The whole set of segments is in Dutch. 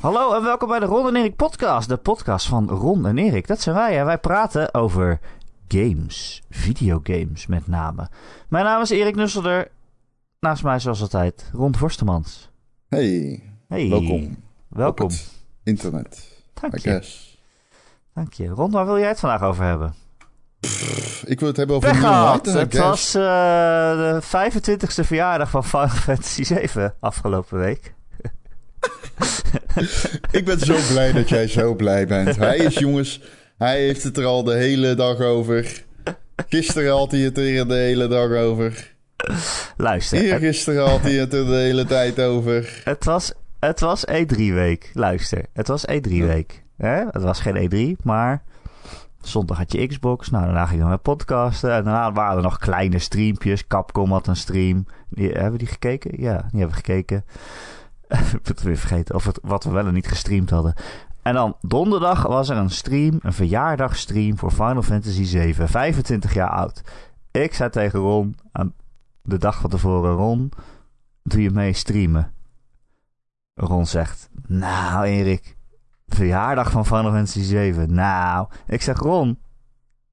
Hallo en welkom bij de Ron en Erik podcast. De podcast van Ron en Erik. Dat zijn wij en wij praten over games. Videogames met name. Mijn naam is Erik Nusselder. Naast mij zoals altijd Ron Forstemans. Hey, Hey. welkom. Welkom. Op het internet, Dank I je. guess. Dank je. Ron, waar wil jij het vandaag over hebben? Ik wil het hebben over I Het was eh, de 25e verjaardag van Final Fantasy 7 afgelopen week. Ik ben zo blij dat jij zo blij bent. Hij is, jongens, hij heeft het er al de hele dag over. Gisteren had hij het er de hele dag over. Luister, Eergisteren had hij het er de hele tijd over. het was, het was E3-week. Luister, het was E3-week. Hè? Het was geen E3, maar zondag had je Xbox. Nou, daarna gingen we podcasten. En daarna waren er nog kleine streampjes. Capcom had een stream. Die, hebben we die gekeken? Ja, die hebben we gekeken. Het vergeten of het, wat we wel en niet gestreamd hadden. En dan donderdag was er een stream, een verjaardagstream voor Final Fantasy 7. 25 jaar oud. Ik zei tegen Ron, aan de dag van tevoren, Ron, doe je mee streamen? Ron zegt, nou Erik, verjaardag van Final Fantasy 7. Nou, ik zeg Ron,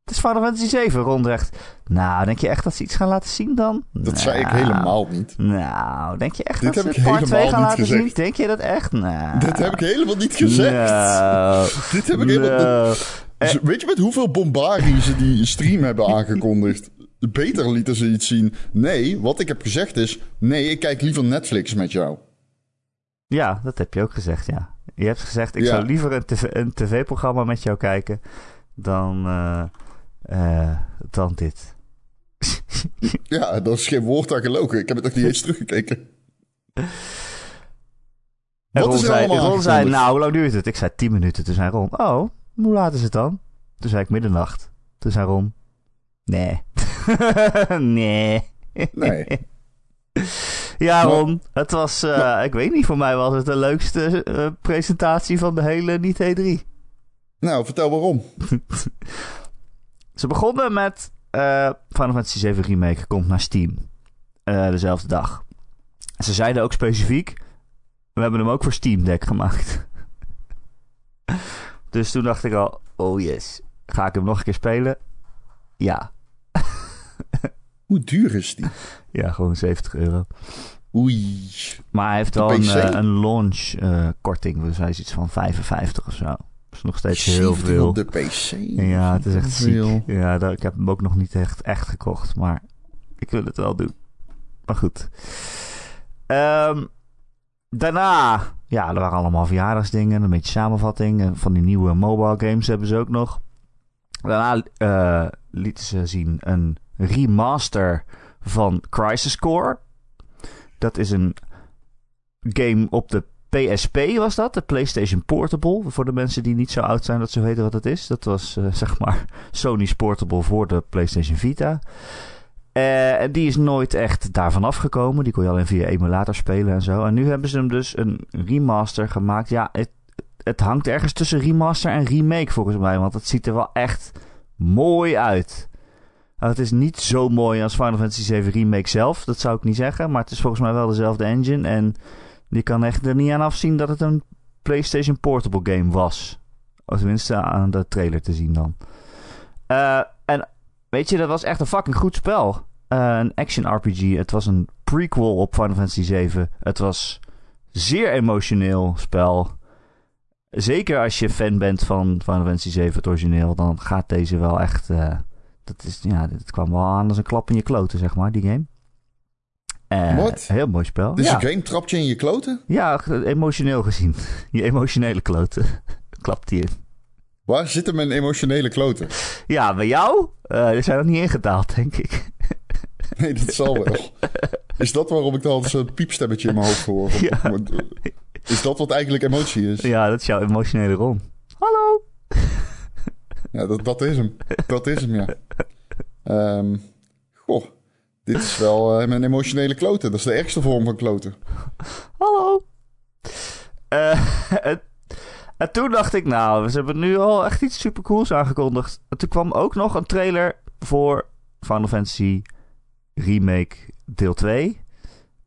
het is Final Fantasy 7. Ron zegt, nou, denk je echt dat ze iets gaan laten zien dan? Dat zei ik Nou, helemaal niet. Nou, denk je echt Dit dat heb ze ik part 2 helemaal gaan niet laten gezegd. zien? Denk je dat echt? Nou. Dit heb ik helemaal niet gezegd. Nou. Dit heb ik helemaal Nou. Dus Weet je met hoeveel bombardie ze die stream hebben aangekondigd? Beter lieten ze iets zien. Nee, wat ik heb gezegd is... Nee, ik kijk liever Netflix met jou. Ja, dat heb je ook gezegd, ja. Je hebt gezegd, ik Ja. zou liever een tv-programma met jou kijken dan, eh, eh, dan dit. Ja, dat is geen woord aan gelogen. Ik heb het nog niet eens teruggekeken. En Wat Ron is er zei, allemaal Ron zei, nou, hoe lang duurt het? Ik zei 10 minuten. Toen zei Ron, oh, hoe laat is het dan? Toen zei ik middernacht. Toen zei Ron, nee. nee. Nee. Ja, Ron, het was, eh, ik weet niet, voor mij was het de leukste eh, presentatie van de hele niet E3. Nou, vertel waarom. Ze begonnen met eh Final Fantasy 7 Remake komt naar Steam. Eh, dezelfde dag. Ze zeiden ook specifiek, we hebben hem ook voor Steam Deck gemaakt. dus toen dacht ik al, oh yes, ga ik hem nog een keer spelen? Ja, Hoe duur is die? ja gewoon 70 euro. Oei. Maar hij heeft wel een, eh, een launch eh, korting, dus hij is iets van 55 of zo. Is nog steeds heel 70 veel. op de PC. Ja, het is echt ziek. Ja, daar, ik heb hem ook nog niet echt, echt gekocht, maar ik wil het wel doen. Maar goed. Ehm, daarna, ja, er waren allemaal verjaardagsdingen, een beetje samenvatting. En van die nieuwe mobile games hebben ze ook nog. Daarna eh, lieten ze zien een remaster van Crisis Core. Dat is een game op de PSP was dat, de PlayStation Portable. Voor de mensen die niet zo oud zijn dat ze weten wat het is. Dat was eh, zeg maar Sony's Portable voor de PlayStation Vita. Eh, En die is nooit echt daarvan afgekomen. Die kon je alleen via emulator spelen en zo. En nu hebben ze hem dus een remaster gemaakt. Ja, het, het hangt ergens tussen remaster en remake volgens mij. Want het ziet er wel echt mooi uit. Nou, het is niet zo mooi als Final Fantasy 7 Remake zelf. Dat zou ik niet zeggen. Maar het is volgens mij wel dezelfde engine. En je kan echt er niet aan afzien dat het een PlayStation Portable game was. Of tenminste aan de trailer te zien dan. Eh, en weet je, dat was echt een fucking goed spel. Eh, een action RPG. Het was een prequel op Final Fantasy 7. Het was zeer emotioneel spel. Zeker als je fan bent van Final Fantasy 7, het origineel, dan gaat deze wel echt. eh, dat is, ja, dit kwam wel aan als een klap in je kloten, zeg maar, die game. Eh, Wat? Heel mooi spel. Dus ja. een game trapt je in je kloten? Ja, emotioneel gezien. Je emotionele kloten. Klapt in. Waar zitten mijn emotionele kloten? Ja, bij jou? Eh die zijn nog niet ingetaald, denk ik. Nee, dat zal wel. Is dat waarom ik dan zo'n piepstemmetje in mijn hoofd hoor? Ja. Is dat wat eigenlijk emotie is? Ja, dat is jouw emotionele ron. Hallo! Ja, dat, dat is hem. Dat is hem, ja. Ehm, goh, dit is wel eh, mijn emotionele kloten. Dat is de ergste vorm van kloten. Hallo! Eh, en, en toen dacht ik, nou, ze hebben nu al echt iets supercools aangekondigd. En toen kwam ook nog een trailer voor Final Fantasy Remake deel 2.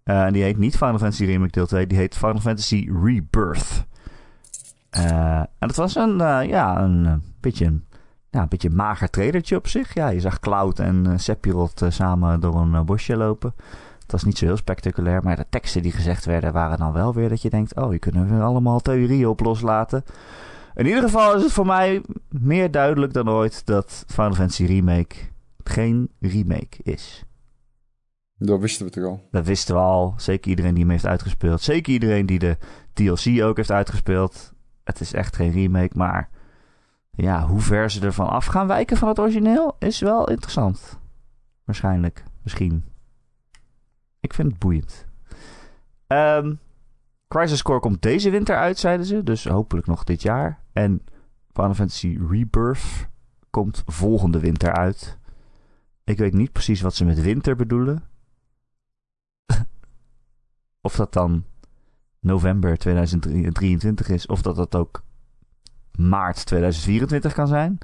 Eh, en die heet niet Final Fantasy Remake deel 2, die heet Final Fantasy Rebirth. En het was een, ja, een beetje een, ja, een beetje een mager trailertje op zich. Ja, je zag Cloud en uh, Sephiroth samen door een bosje lopen. Het was niet zo heel spectaculair, maar de teksten die gezegd werden waren dan wel weer dat je denkt... oh, je kunnen weer allemaal theorieën op loslaten. In ieder geval is het voor mij meer duidelijk dan ooit dat Final Fantasy Remake geen remake is. Dat wisten we toch al? Dat wisten we al. Zeker iedereen die hem heeft uitgespeeld. Zeker iedereen die de DLC ook heeft uitgespeeld. Het is echt geen remake, maar ja, hoe ver ze ervan af gaan wijken van het origineel is wel interessant. Waarschijnlijk. Misschien. Ik vind het boeiend. Um, Crisis Core komt deze winter uit, zeiden ze. Dus hopelijk nog dit jaar. En Final Fantasy Rebirth komt volgende winter uit. Ik weet niet precies wat ze met winter bedoelen. of dat dan november 2023 is, of dat dat ook maart 2024 kan zijn.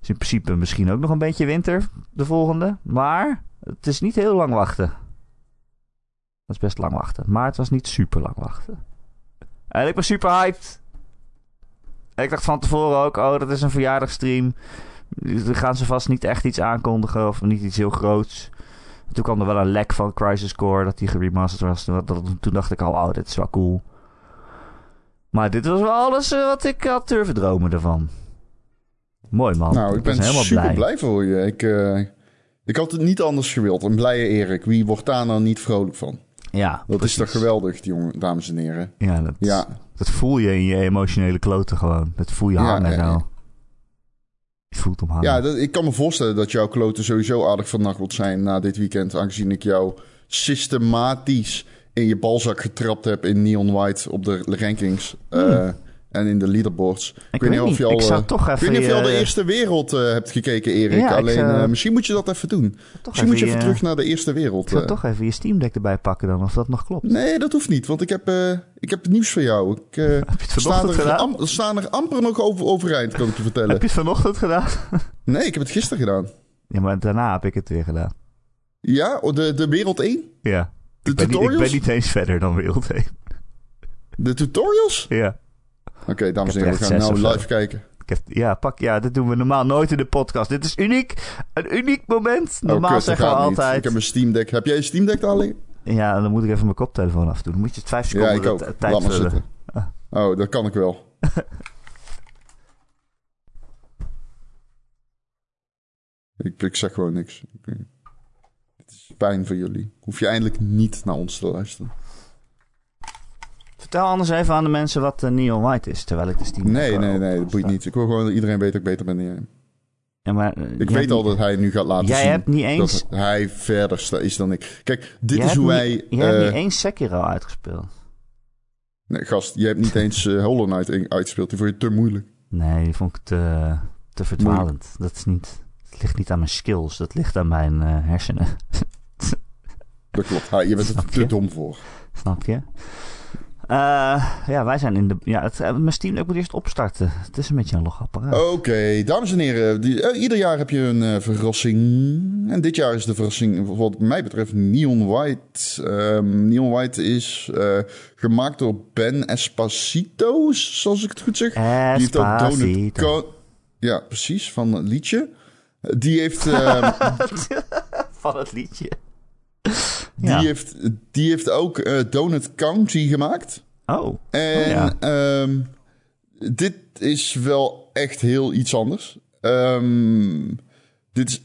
Dus in principe misschien ook nog een beetje winter, de volgende. Maar het is niet heel lang wachten. Dat is best lang wachten. Maar het was niet super lang wachten. En ik ben super hyped. ik dacht van tevoren ook, oh, dat is een verjaardagstream. Dan gaan ze vast niet echt iets aankondigen of niet iets heel groots. Toen kwam er wel een lek van Crisis Core dat die geremasterd was. Toen dacht ik al, oh, dit is wel cool. Maar dit was wel alles eh, wat ik had durven dromen ervan. Mooi man. Nou, ik, ben helemaal super blij. blij voor je. Ik, uh, ik had het niet anders gewild. Een blije Erik. Wie wordt daar nou niet vrolijk van? Ja, Dat is toch geweldig, jongen, dames en heren. Ja dat, ja, dat voel je in je emotionele kloten gewoon. Dat voel je hangen ja, zo. Je voelt hem hangen. Ja, dat, ik kan me voorstellen dat jouw kloten sowieso aardig vernachteld zijn na dit weekend. Aangezien ik jou systematisch in je balzak getrapt heb in Neon White op de rankings. Hmm. Uh, en in de leaderboards. Ik, weet niet of je al, ik zou toch even weet niet of je al de eerste wereld uh, hebt gekeken, Erik. Ja, Alleen, zou... misschien moet je dat even doen. Misschien moet je even terug naar de eerste wereld. Ik zou toch even je Steam Deck erbij pakken dan, of dat nog klopt. Nee, dat hoeft niet, want ik heb, ik heb nieuws voor jou. Ik, heb je het vanochtend er, gedaan? Am, staan er amper nog over, overeind, kan ik je vertellen. heb je het vanochtend gedaan? nee, ik heb het gisteren gedaan. Ja, maar daarna heb ik het weer gedaan. Ja, de, de wereld 1? Ja. De ik ben tutorials? Niet, ik ben niet eens verder dan wereld 1. De tutorials? Ja. Oké, okay, dames en heren, we gaan nou live kijken. Heb, ja, pak, ja, dit doen we normaal nooit in de podcast. Dit is uniek. Een uniek moment. Oh, normaal oh, zeggen we altijd. Niet. Ik heb een Steam Deck. Heb jij een Steam Deck, Ali? Ja, dan moet ik even mijn koptelefoon afdoen. Dan moet je het vijf seconden ja, ik ook. tijd Laat maar zitten. Ah. Oh, dat kan ik wel. ik, ik zeg gewoon niks. Pijn voor jullie. Hoef je eindelijk niet naar ons te luisteren. Vertel anders even aan de mensen wat uh, Neon White is, terwijl ik de Steam... Nee, nee, nee, dat boeit niet. Ik wil gewoon dat iedereen weet dat ik beter ben dan jij. Ja, maar, uh, ik weet al dat hij nu gaat laten jij zien hebt niet eens... dat hij verder is dan ik. Kijk, dit is hoe wij... Niet, jij uh, hebt niet eens Sekiro uitgespeeld. Nee, gast, je hebt niet eens uh, Hollow Knight uitgespeeld. Die vond je te moeilijk. Nee, die vond ik te, te verdwalend. Dat is niet... Het ligt niet aan mijn skills, dat ligt aan mijn hersenen. dat klopt. Ha, je bent er te dom voor. Snap je? Uh, ja, wij zijn in de. Ja, het, mijn Steam Deck moet eerst opstarten. Het is een beetje een logapparaat. Oké, okay, dames en heren. Die, uh, ieder jaar heb je een uh, verrassing. En dit jaar is de verrassing, wat mij betreft, Neon White. Um, Neon White is gemaakt door Ben Espacito, zoals ik het goed zeg. Espacito. Die heeft ook Donut Ja, precies, van het liedje. Die heeft. van het liedje. Die, heeft, die heeft ook uh, Donut County gemaakt. Oh. En oh, ja. um, dit is wel echt heel iets anders. Um, dit is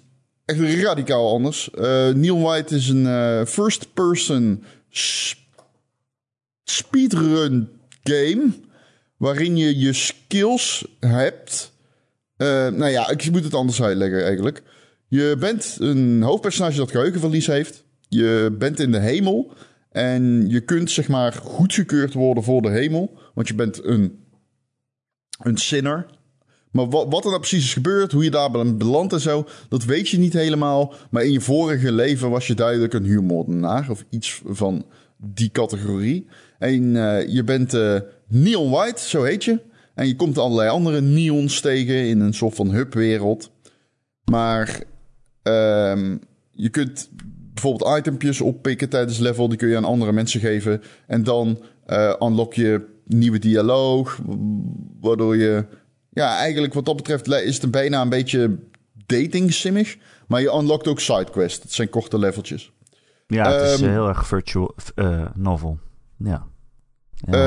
echt radicaal anders. Uh, Neil White is een uh, first-person speedrun game. Waarin je je skills hebt. Uh, nou ja, ik moet het anders uitleggen eigenlijk. Je bent een hoofdpersonage dat geheugenverlies heeft. Je bent in de hemel en je kunt zeg maar goedgekeurd worden voor de hemel. Want je bent een, een sinner. Maar wat, er nou precies is gebeurd, hoe je daar bent beland en zo, dat weet je niet helemaal. Maar in je vorige leven was je duidelijk een huurmoordenaar of iets van die categorie. En uh, je bent uh, Neon White, zo heet je. En je komt allerlei andere neons tegen in een soort van hubwereld. Maar uh, je kunt bijvoorbeeld itempjes oppikken tijdens level. Die kun je aan andere mensen geven. En dan uh, unlock je nieuwe dialoog. Waardoor je... Ja, eigenlijk wat dat betreft is het bijna een beetje dating simmig. Maar je unlockt ook sidequests. Dat zijn korte leveltjes. Ja, het is Ehm, eh, heel erg virtual eh, novel. Ja.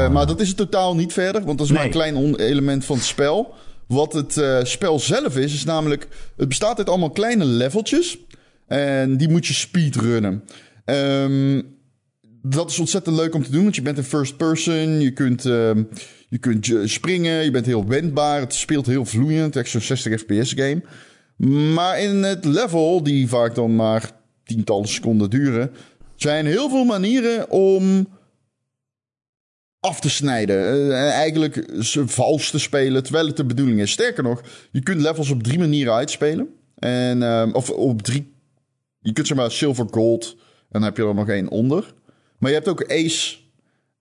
Maar dat is het totaal niet verder, want dat is maar een klein element van het spel. Wat het spel zelf is, is namelijk... Het bestaat uit allemaal kleine leveltjes. En die moet je speedrunnen. Ehm dat is ontzettend leuk om te doen, want je bent een first person. Je kunt, ehm, je kunt eh, springen, je bent heel wendbaar. Het speelt heel vloeiend, echt zo'n 60 fps game. Maar in het level, die vaak dan maar tientallen seconden duren... zijn heel veel manieren om af te snijden. Eh, en eigenlijk ze vals te spelen, terwijl het de bedoeling is. Sterker nog, je kunt levels op drie manieren uitspelen. En, ehm, of op drie... Je kunt zeg maar silver, gold en dan heb je er nog één onder. Maar je hebt ook ace.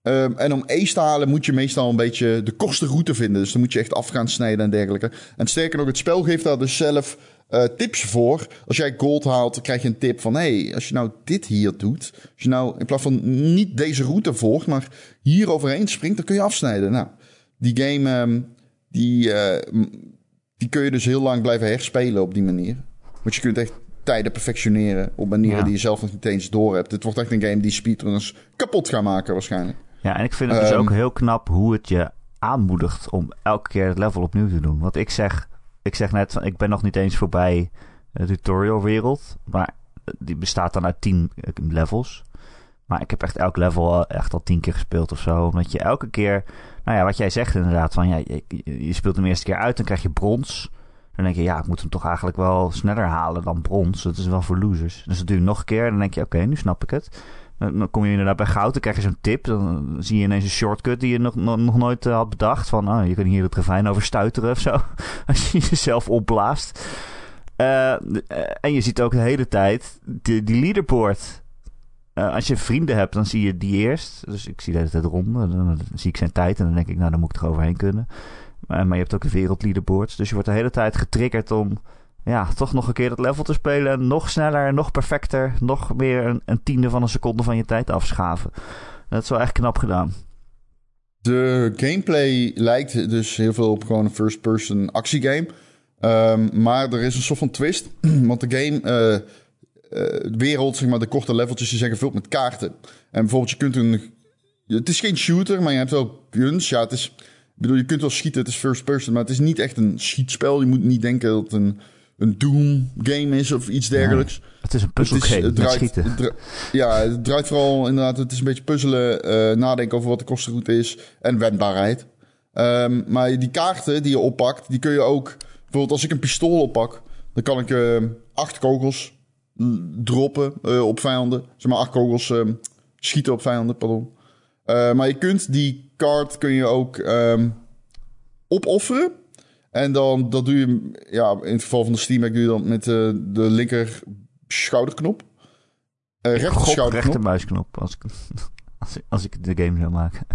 Ehm, en om ace te halen moet je meestal een beetje de kortste route vinden. Dus dan moet je echt af gaan snijden en dergelijke. En sterker nog, het spel geeft daar dus zelf eh, tips voor. Als jij gold haalt, krijg je een tip van... hé, hey, als je nou dit hier doet... als je nou in plaats van niet deze route volgt... maar hier overheen springt, dan kun je afsnijden. Nou, die game... ehm, die, eh, die kun je dus heel lang blijven herspelen op die manier. Want je kunt echt tijden perfectioneren... op manieren Ja. die je zelf nog niet eens door hebt. Het wordt echt een game die speedrunners kapot gaan maken waarschijnlijk. Ja, en ik vind het dus Ehm, ook heel knap hoe het je aanmoedigt om elke keer het level opnieuw te doen. Want ik zeg, ik zeg net, van, ik ben nog niet eens voorbij de tutorial wereld. Maar die bestaat dan uit tien eh, levels. Maar ik heb echt elk level echt al tien keer gespeeld of zo. Omdat je elke keer, nou ja, wat jij zegt inderdaad, van ja, je, je- speelt hem eerste keer uit, dan krijg je brons. Dan denk je, ja, ik moet hem toch eigenlijk wel sneller halen dan brons. Dat is wel voor losers. Dus dat je nog een keer dan denk je, oké, nu snap ik het. Dan kom je inderdaad bij goud, dan krijg je zo'n tip. Dan zie je ineens een shortcut die je nog, nog, nooit eh, had bedacht. Van, oh, je kunt hier het ravijn over stuiteren of zo. Als je jezelf opblaast. Eh, eh, en je ziet ook de hele tijd die, die leaderboard. Als je vrienden hebt, dan zie je die eerst. Dus ik zie de hele tijd ronden. Dan zie ik zijn tijd en dan denk ik, nou, dan moet ik er overheen kunnen. Maar, je hebt ook de wereldleaderboards. Dus je wordt de hele tijd getriggerd om ja, toch nog een keer dat level te spelen. En nog sneller, nog perfecter. Nog meer een, een tiende van een seconde van je tijd afschaven. Dat is wel echt knap gedaan. De gameplay lijkt dus heel veel op gewoon een first-person actiegame. Ehm, maar er is een soort van twist. Want de game, eh, eh, de wereld, zeg maar, de korte leveltjes, die zijn gevuld met kaarten. En bijvoorbeeld, je kunt een. Het is geen shooter, maar je hebt wel guns. Ja, het is. Bedoel, je kunt wel schieten, het is first person, maar het is niet echt een schietspel. Je moet niet denken dat het een, een Doom-game is of iets dergelijks. Het is een puzzelgame het draait- schieten. het ja, het draait vooral inderdaad. Het is een beetje puzzelen, eh, nadenken over wat de kostenroute is en wendbaarheid. Ehm, maar die kaarten die je oppakt, die kun je ook. Bijvoorbeeld, als ik een pistool oppak, dan kan ik eh, acht kogels l- droppen eh, op vijanden. Zeg maar, acht kogels ehm, schieten op vijanden, pardon. Maar je kunt die kun je ook ehm, opofferen. En dan dat doe je, ja, in het geval van de Steam Deck doe je dan met eh, de linker schouderknop. Eh rechter rechtermuisknop als ik, als, ik, als ik de game zou maken.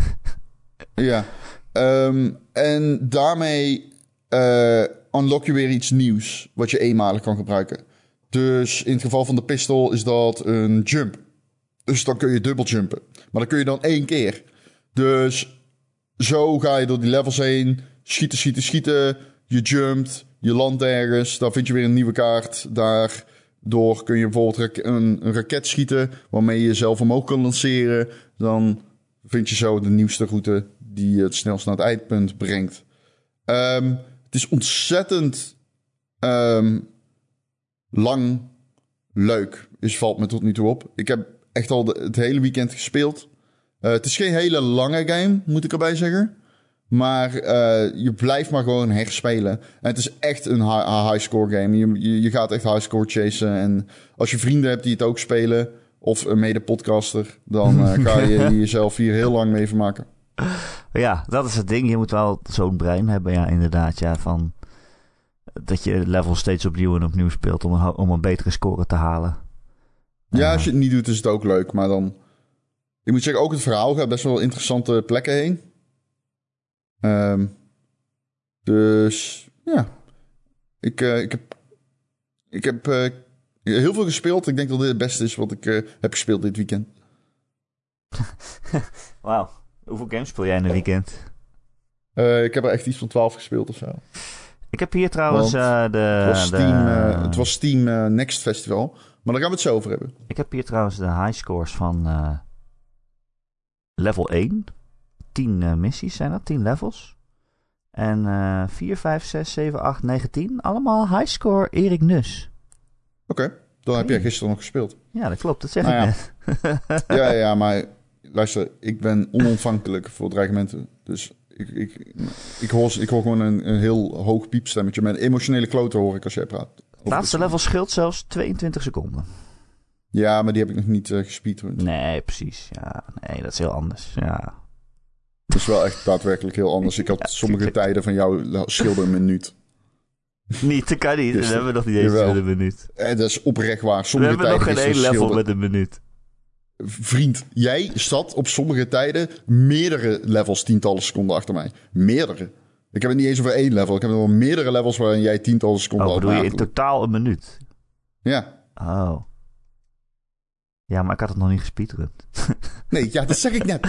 Ja. Ehm, en daarmee eh, unlock je weer iets nieuws wat je eenmalig kan gebruiken. Dus in het geval van de pistol is dat een jump. Dus dan kun je dubbel jumpen. Maar dan kun je dan één keer. Dus zo ga je door die levels heen. Schieten, schieten, schieten. Je jumpt. Je landt ergens. Dan vind je weer een nieuwe kaart. Daardoor kun je bijvoorbeeld een, een raket schieten. Waarmee je jezelf omhoog kan lanceren. Dan vind je zo de nieuwste route die je het snelst naar het eindpunt brengt. Ehm, het is ontzettend ehm, lang leuk. Is valt me tot nu toe op. Ik heb echt al het hele weekend gespeeld. Eh, het is geen hele lange game, moet ik erbij zeggen. Maar eh, je blijft maar gewoon herspelen. En het is echt een hi- een high-score game. Je, je, je gaat echt high-score chasen. En als je vrienden hebt die het ook spelen... of een mede-podcaster... dan eh, ga je jezelf hier heel lang mee vermaken. Ja, dat is het ding. Je moet wel zo'n brein hebben, ja, inderdaad. Ja, van dat je level steeds opnieuw en opnieuw speelt om een, om een betere score te halen. Ja, als je het niet doet, is het ook leuk. Maar dan... Ik moet zeggen, ook het verhaal gaat best wel interessante plekken heen. Ehm, dus, ja. Ik, eh, ik heb, ik heb eh, heel veel gespeeld. Ik denk dat dit het beste is wat ik eh, heb gespeeld dit weekend. Wauw. Hoeveel games speel jij in een weekend? Ik heb er echt iets van 12 gespeeld of zo. Ik heb hier trouwens de... Het was de- Steam, het was Steam Next Festival. Maar daar gaan we het zo over hebben. Ik heb hier trouwens de high scores van level 1. 10 eh, missies zijn dat, 10 levels. En eh 4, 5, 6, 7, 8, 9, 10. Allemaal high score Erik Nus. Oké, dan heb jij gisteren nog gespeeld. Ja, dat klopt, dat zeg Nou ik ja. net. ja, ja, maar luister, ik ben onontvankelijk voor dreigementen. Dus ik, ik, ik, hoor, ik hoor gewoon een, een heel hoog piepstemmetje. Met emotionele kloten hoor ik als jij praat. Het laatste level scheelt zelfs 22 seconden. Ja, maar die heb ik nog niet uh, gespeedrund. Nee, precies. Ja, nee, dat is heel anders. Ja. Dat is wel echt daadwerkelijk heel anders. Ik had Ja, sommige tuurlijk. tijden van jou scheelde een minuut. Niet, dat kan niet. Dus we hebben nog niet eens een minuut. En dat is oprecht waar. We Sommige hebben nog geen één level met een minuut. Vriend, jij zat op sommige tijden meerdere levels tientallen seconden achter mij. Meerdere. Ik heb het niet eens over één level. Ik heb wel meerdere levels waarin jij tientallen seconden Oh, achter bedoel mij je in totaal een minuut? Ja. Oh. Ja, maar ik had het nog niet gespeedrund. Nee, ja, dat zeg ik net.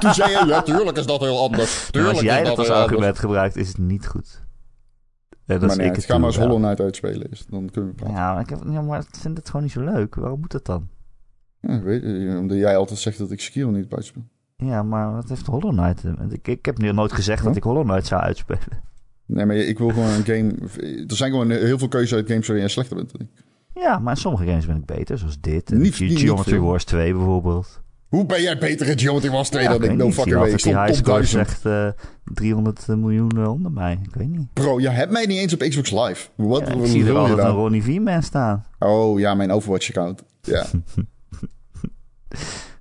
Toen zei je, ja, tuurlijk is dat heel anders. Tuurlijk als jij dat als anders. argument gebruikt, is het niet goed. En dat Maar is nee, ik het ga maar eens wel. Hollow Knight uitspelen. Is, dan kunnen we praten. Ja, maar ik, heb, ja, maar ik vind het gewoon niet zo leuk. Waarom moet dat dan? Ja, weet, je, omdat jij altijd zegt dat ik Sekiro niet uitspeel. Ja, maar wat heeft Hollow Knight? eh, Ik, ik heb nu nooit gezegd dat ik Hollow Knight zou uitspelen. Nee, maar ik wil gewoon een game... Er zijn gewoon heel veel keuzes uit games waarin jij slechter bent dan ik. Ja, maar in sommige games ben ik beter, zoals dit. En Niet- Ge- niet- niet Geometry. Wars 2 bijvoorbeeld. Hoe ben jij beter in Geometry Wars 2 Ja, dan ik? No fucking way. Ik had die top score 1000. zegt eh 300 miljoen eh, onder mij. Ik weet niet. Bro, je hebt mij niet eens op Xbox Live. Wat Ja, ik zie er altijd een? Ronnie V-man staan. Oh ja, mijn Overwatch-account. Ja.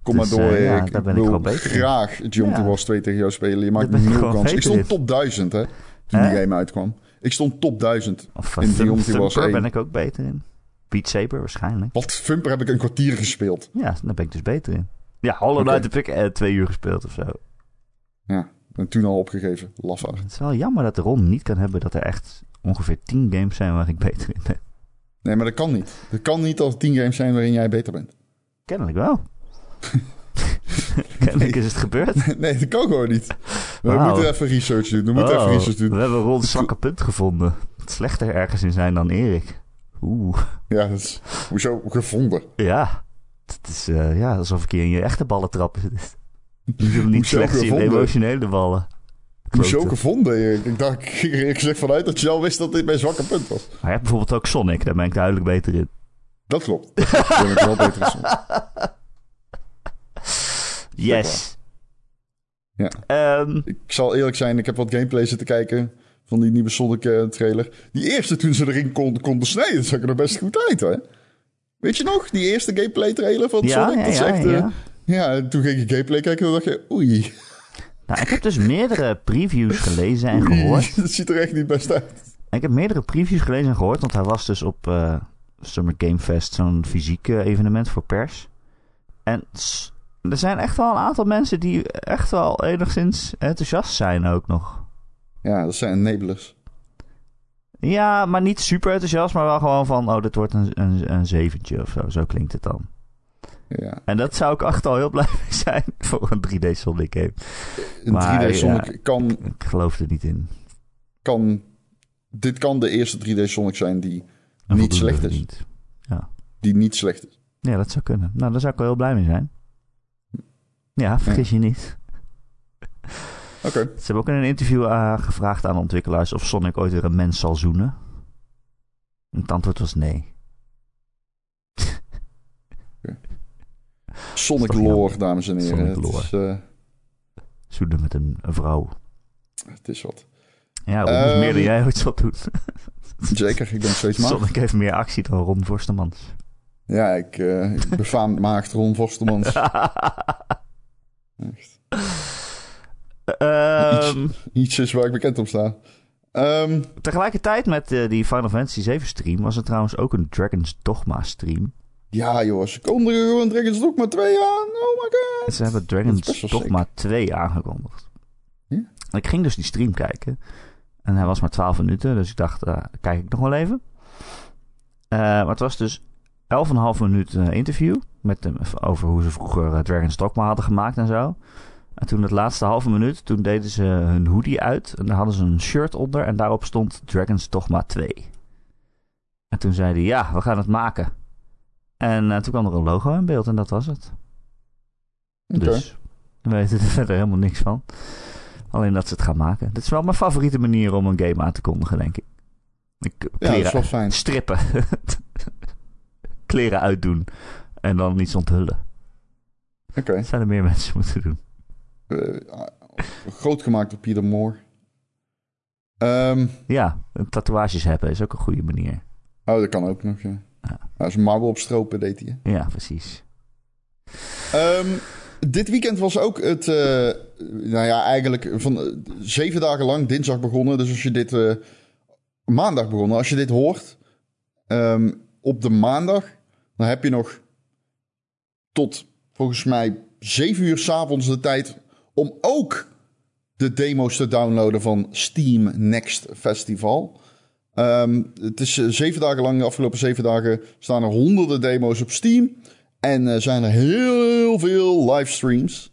Kom Dus, maar door, eh, ja, Erik. daar ben ik wil graag Geometry. Wars 2 tegen jou spelen. Je maakt ik nul kans. Ik stond top 1000, hè. Toen die game uitkwam. Ik stond top 1000. Of In uh, Geometry Wars Thumper 1. ben ik ook beter in. Beat Saber waarschijnlijk. Wat Vumper heb ik een kwartier gespeeld. Ja, daar ben ik dus beter in. Ja, Hollow Knight heb ik eh, twee uur gespeeld of zo. Ja, en toen al opgegeven. Lafaard. Het is wel jammer dat de Ron niet kan hebben dat er echt ongeveer 10 games zijn waar ik beter in ben. Nee, maar dat kan niet. Het kan niet als 10 games zijn waarin jij beter bent. Kennelijk wel. Kennelijk is het gebeurd. nee, dat kan gewoon niet. We moeten even research doen. We moeten Oh, even research doen. we hebben Ron's zwakke punt gevonden. Het slechter ergens in zijn dan Erik. Oeh, Ja, dat is hoezo gevonden. ja. Het is eh, ja, alsof ik hier in je echte ballen trap. niet niet Hoezo slecht in emotionele ballen. Hoezo gevonden? Erik? Ik dacht, ik er zeg vanuit dat je al wist dat dit mijn zwakke punt was. Maar je hebt bijvoorbeeld ook Sonic, daar ben ik duidelijk beter in. Dat klopt. Daar ben ik wel beter in. soms. Yes. Ja. Ehm, Ik zal eerlijk zijn, ik heb wat gameplay zitten kijken van die nieuwe Sonic eh, trailer. Die eerste toen ze erin konden, konden snijden, zag er best goed uit, hè? Weet je nog, die eerste gameplay trailer van ja, Sonic? ja, dat ja, echt, eh, ja. ja, en toen ging je gameplay kijken en dacht je, oei, Nou, ik heb dus meerdere previews gelezen en gehoord. dat ziet er echt niet best uit. Ik heb meerdere previews gelezen en gehoord, want hij was dus op eh, Summer Game Fest, zo'n fysiek evenement voor pers. En er zijn echt wel een aantal mensen die echt wel enigszins enthousiast zijn ook nog. Ja, dat zijn enablers. Ja, maar niet super enthousiast, maar wel gewoon van, oh, dit wordt een, een, een zeventje of zo. Zo klinkt het dan. Ja, En dat zou ik echt al heel blij mee zijn voor een 3D Sonic game. een Maar, 3D Sonic ja. kan, Ik geloof er niet in. kan... Dit kan de eerste 3D Sonic zijn die niet slecht is. verdient. Die niet slecht is. Ja, dat zou kunnen. Nou, daar zou ik wel heel blij mee zijn. Ja, vergis je niet. Ze hebben ook in een interview eh, gevraagd aan de ontwikkelaars of Sonic ooit weer een mens zal zoenen. En het antwoord was nee. Sonic lore, dames en heren. Sonic lore. is, eh, Zoenen met een, een vrouw. het is wat. Ja, Ron is Ehm, meer dan jij ooit zal doen. Zeker, ik ben steeds maag. Sonic heeft meer actie dan Ron Forstemans. Ja, ik, eh ik befaam maagd Ron Vostermans. Echt. Ehm, Iets is waar ik bekend om sta. Ehm, tegelijkertijd met eh, die Final Fantasy 7 stream was er trouwens ook een Dragon's Dogma stream. ja, joh, ze kondigen gewoon Dragon's Dogma 2 aan. Oh my god. Ze hebben Dragon's Dogma 2 aangekondigd. Ja? Ik ging dus die stream kijken. En hij was maar 12 minuten, dus ik dacht, eh, kijk ik nog wel even. Eh, maar het was dus 11,5 minuut interview. Met hem over hoe ze vroeger Dragon's Dogma hadden gemaakt en zo. En toen het laatste halve minuut, toen deden ze hun hoodie uit. En daar hadden ze een shirt onder. En daarop stond Dragons Dogma 2. En toen zeiden ja, we gaan het maken. En eh, toen kwam er een logo in beeld en dat was het. Oké. Dus we weten er verder helemaal niks van. Alleen dat ze het gaan maken. Dit is wel mijn favoriete manier om een game aan te kondigen, denk ik. ik Ja, kleren, dat fijn. strippen. kleren uitdoen. En dan iets onthullen. Oké. Dat zouden meer mensen moeten doen. Eh, groot gemaakt door Peter Moore. Ehm, Ja, tatoeages hebben is ook een goede manier. oh, dat kan ook nog, ja. Ja. Als marble opstropen deed hij. hè. Ja, precies. Ehm, dit weekend was ook het, eh, nou ja, eigenlijk van eh, zeven dagen lang dinsdag begonnen. Dus als je dit maandag begonnen, als je dit hoort ehm, op de maandag, dan heb je nog tot volgens mij zeven uur s'avonds de tijd om ook de demo's te downloaden van Steam Next Festival. Ehm, het is eh, zeven dagen lang, de afgelopen zeven dagen staan er honderden demo's op Steam. En er zijn er heel veel livestreams.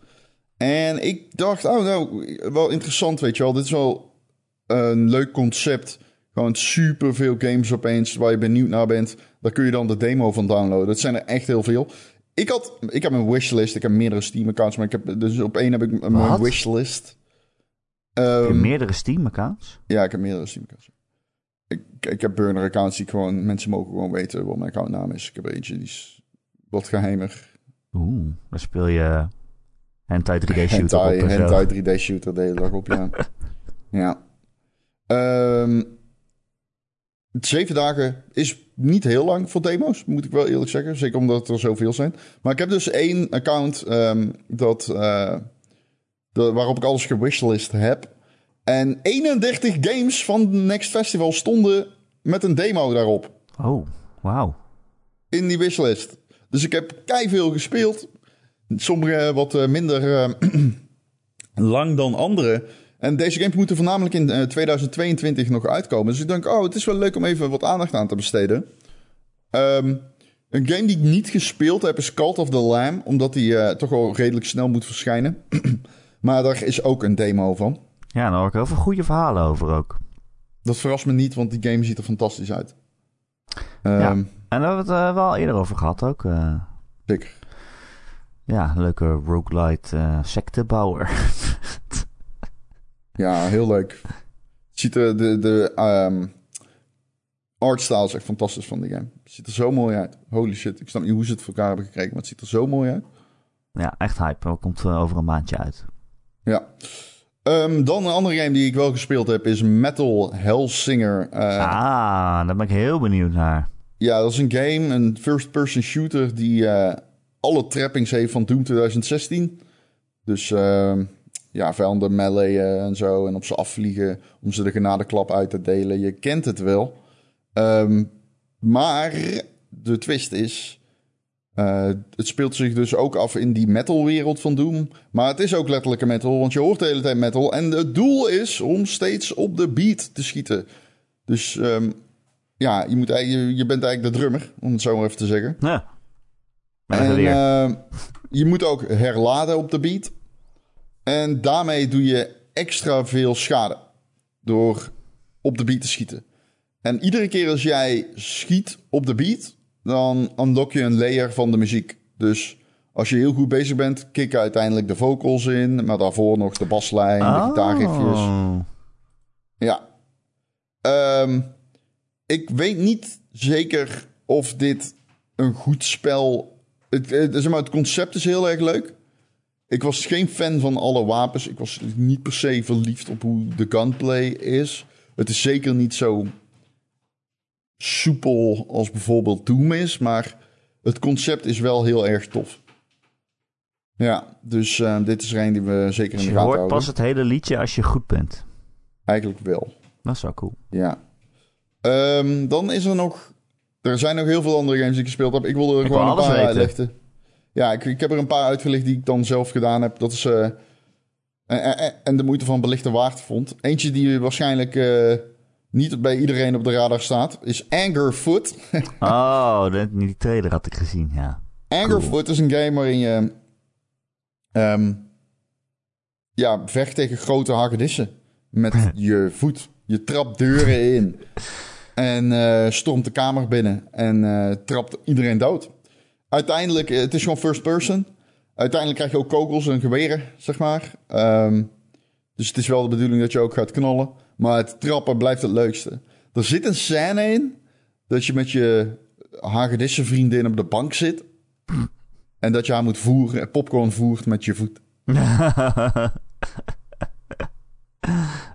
En ik dacht, oh nou, wel interessant, weet je wel. Dit is wel een leuk concept. Gewoon super veel games opeens waar je benieuwd naar bent. Daar kun je dan de demo van downloaden. Dat zijn er echt heel veel. Ik, had, ik heb een wishlist. Ik heb meerdere Steam-accounts, maar ik heb, dus op één heb ik mijn Wat? wishlist. Ehm, meerdere Steam-accounts? ja, ik heb meerdere Steam-accounts. Ik, ik heb burner-accounts die gewoon... Mensen mogen gewoon weten wat mijn accountnaam is. Ik heb eentje die is wat geheimer. Oeh, dan speel je hentai 3D shooter hentai, op hentai 3D shooter de hele dag op, ja. ja. Ehm, zeven dagen is niet heel lang voor demo's, moet ik wel eerlijk zeggen. Zeker omdat er zoveel zijn. Maar ik heb dus één account ehm, dat, eh, dat, waarop ik alles gewishlist heb. En 31 games van Next Festival stonden met een demo daarop Oh, wauw. in die wishlist. Dus ik heb veel gespeeld. Sommige wat eh, minder eh, lang dan andere. En deze games moeten voornamelijk in eh, 2022 nog uitkomen. Dus ik denk, oh, het is wel leuk om even wat aandacht aan te besteden. Ehm, een game die ik niet gespeeld heb is Cult of the Lamb. Omdat die eh, toch wel redelijk snel moet verschijnen. maar daar is ook een demo van. Ja, daar hoor ik heel veel goede verhalen over ook. Dat verrast me niet, want die game ziet er fantastisch uit. Ehm, Ja. En daar hebben we het eh, wel eerder over gehad ook. eh. Zeker. ja, leuke roguelite eh sectebouwer. Ja, heel leuk. Ziet er, de, de ehm artstyle is echt fantastisch van die game. Het ziet er zo mooi uit. Holy shit, ik snap niet hoe ze het voor elkaar hebben gekregen, maar het ziet er zo mooi uit. ja, echt hype. Dat komt eh, over een maandje uit. Ja. Ehm, dan een andere game die ik wel gespeeld heb is Metal Hellsinger. Eh, ah, daar ben ik heel benieuwd naar. Ja, dat is een game, een first-person shooter die eh, alle trappings heeft van Doom 2016. Dus ehm, ja, vijanden meleeën en zo en op ze afvliegen om ze de genadeklap uit te delen. Je kent het wel. Ehm, maar de twist is, eh, het speelt zich dus ook af in die metalwereld van Doom. Maar het is ook letterlijk een metal, want je hoort de hele tijd metal. En het doel is om steeds op de beat te schieten. Dus ehm, ja, je, moet, eigenlijk- je, bent eigenlijk de drummer, om het zo maar even te zeggen. Ja. En eh, je moet ook herladen op de beat. En daarmee doe je extra veel schade door op de beat te schieten. En iedere keer als jij schiet op de beat, dan unlock je een layer van de muziek. Dus als je heel goed bezig bent, kicken uiteindelijk de vocals in, maar daarvoor nog de baslijn, de gitaarriffjes. Oh. Ja. Ehm, ik weet niet zeker of dit een goed spel... Het, het, zeg maar, het concept is heel erg leuk. Ik was geen fan van alle wapens. Ik was niet per se verliefd op hoe de gunplay is. Het is zeker niet zo soepel als bijvoorbeeld Doom is. Maar het concept is wel heel erg tof. Ja, dus eh, dit is er een die we zeker Dus in je de gaten hoort houden. pas het hele liedje als je goed bent. Eigenlijk wel. Dat is wel cool. Ja. Ehm, dan is er nog... Er zijn nog heel veel andere games die ik gespeeld heb. Ik wilde er Ik gewoon wil een paar weten. Ja, ik, ik heb er een paar uitgelicht die ik dan zelf gedaan heb. Dat is... eh, en, en, en de moeite van belichten waard vond. Eentje die waarschijnlijk eh, niet bij iedereen op de radar staat... is Angerfoot. Oh, die trailer had ik gezien, ja. Angerfoot is een game waarin je... ehm, ja, vecht tegen grote hagedissen. Met je voet. Je trapt deuren in. En eh stormt de kamer binnen. En trapt iedereen dood. Uiteindelijk, eh, het is gewoon first person. Uiteindelijk krijg je ook kogels en geweren, zeg maar. Ehm, dus het is wel de bedoeling dat je ook gaat knallen. Maar het trappen blijft het leukste. Er zit een scène in dat je met je hagedissenvriendin op de bank zit. En dat je haar moet voeren, popcorn voert met je voet.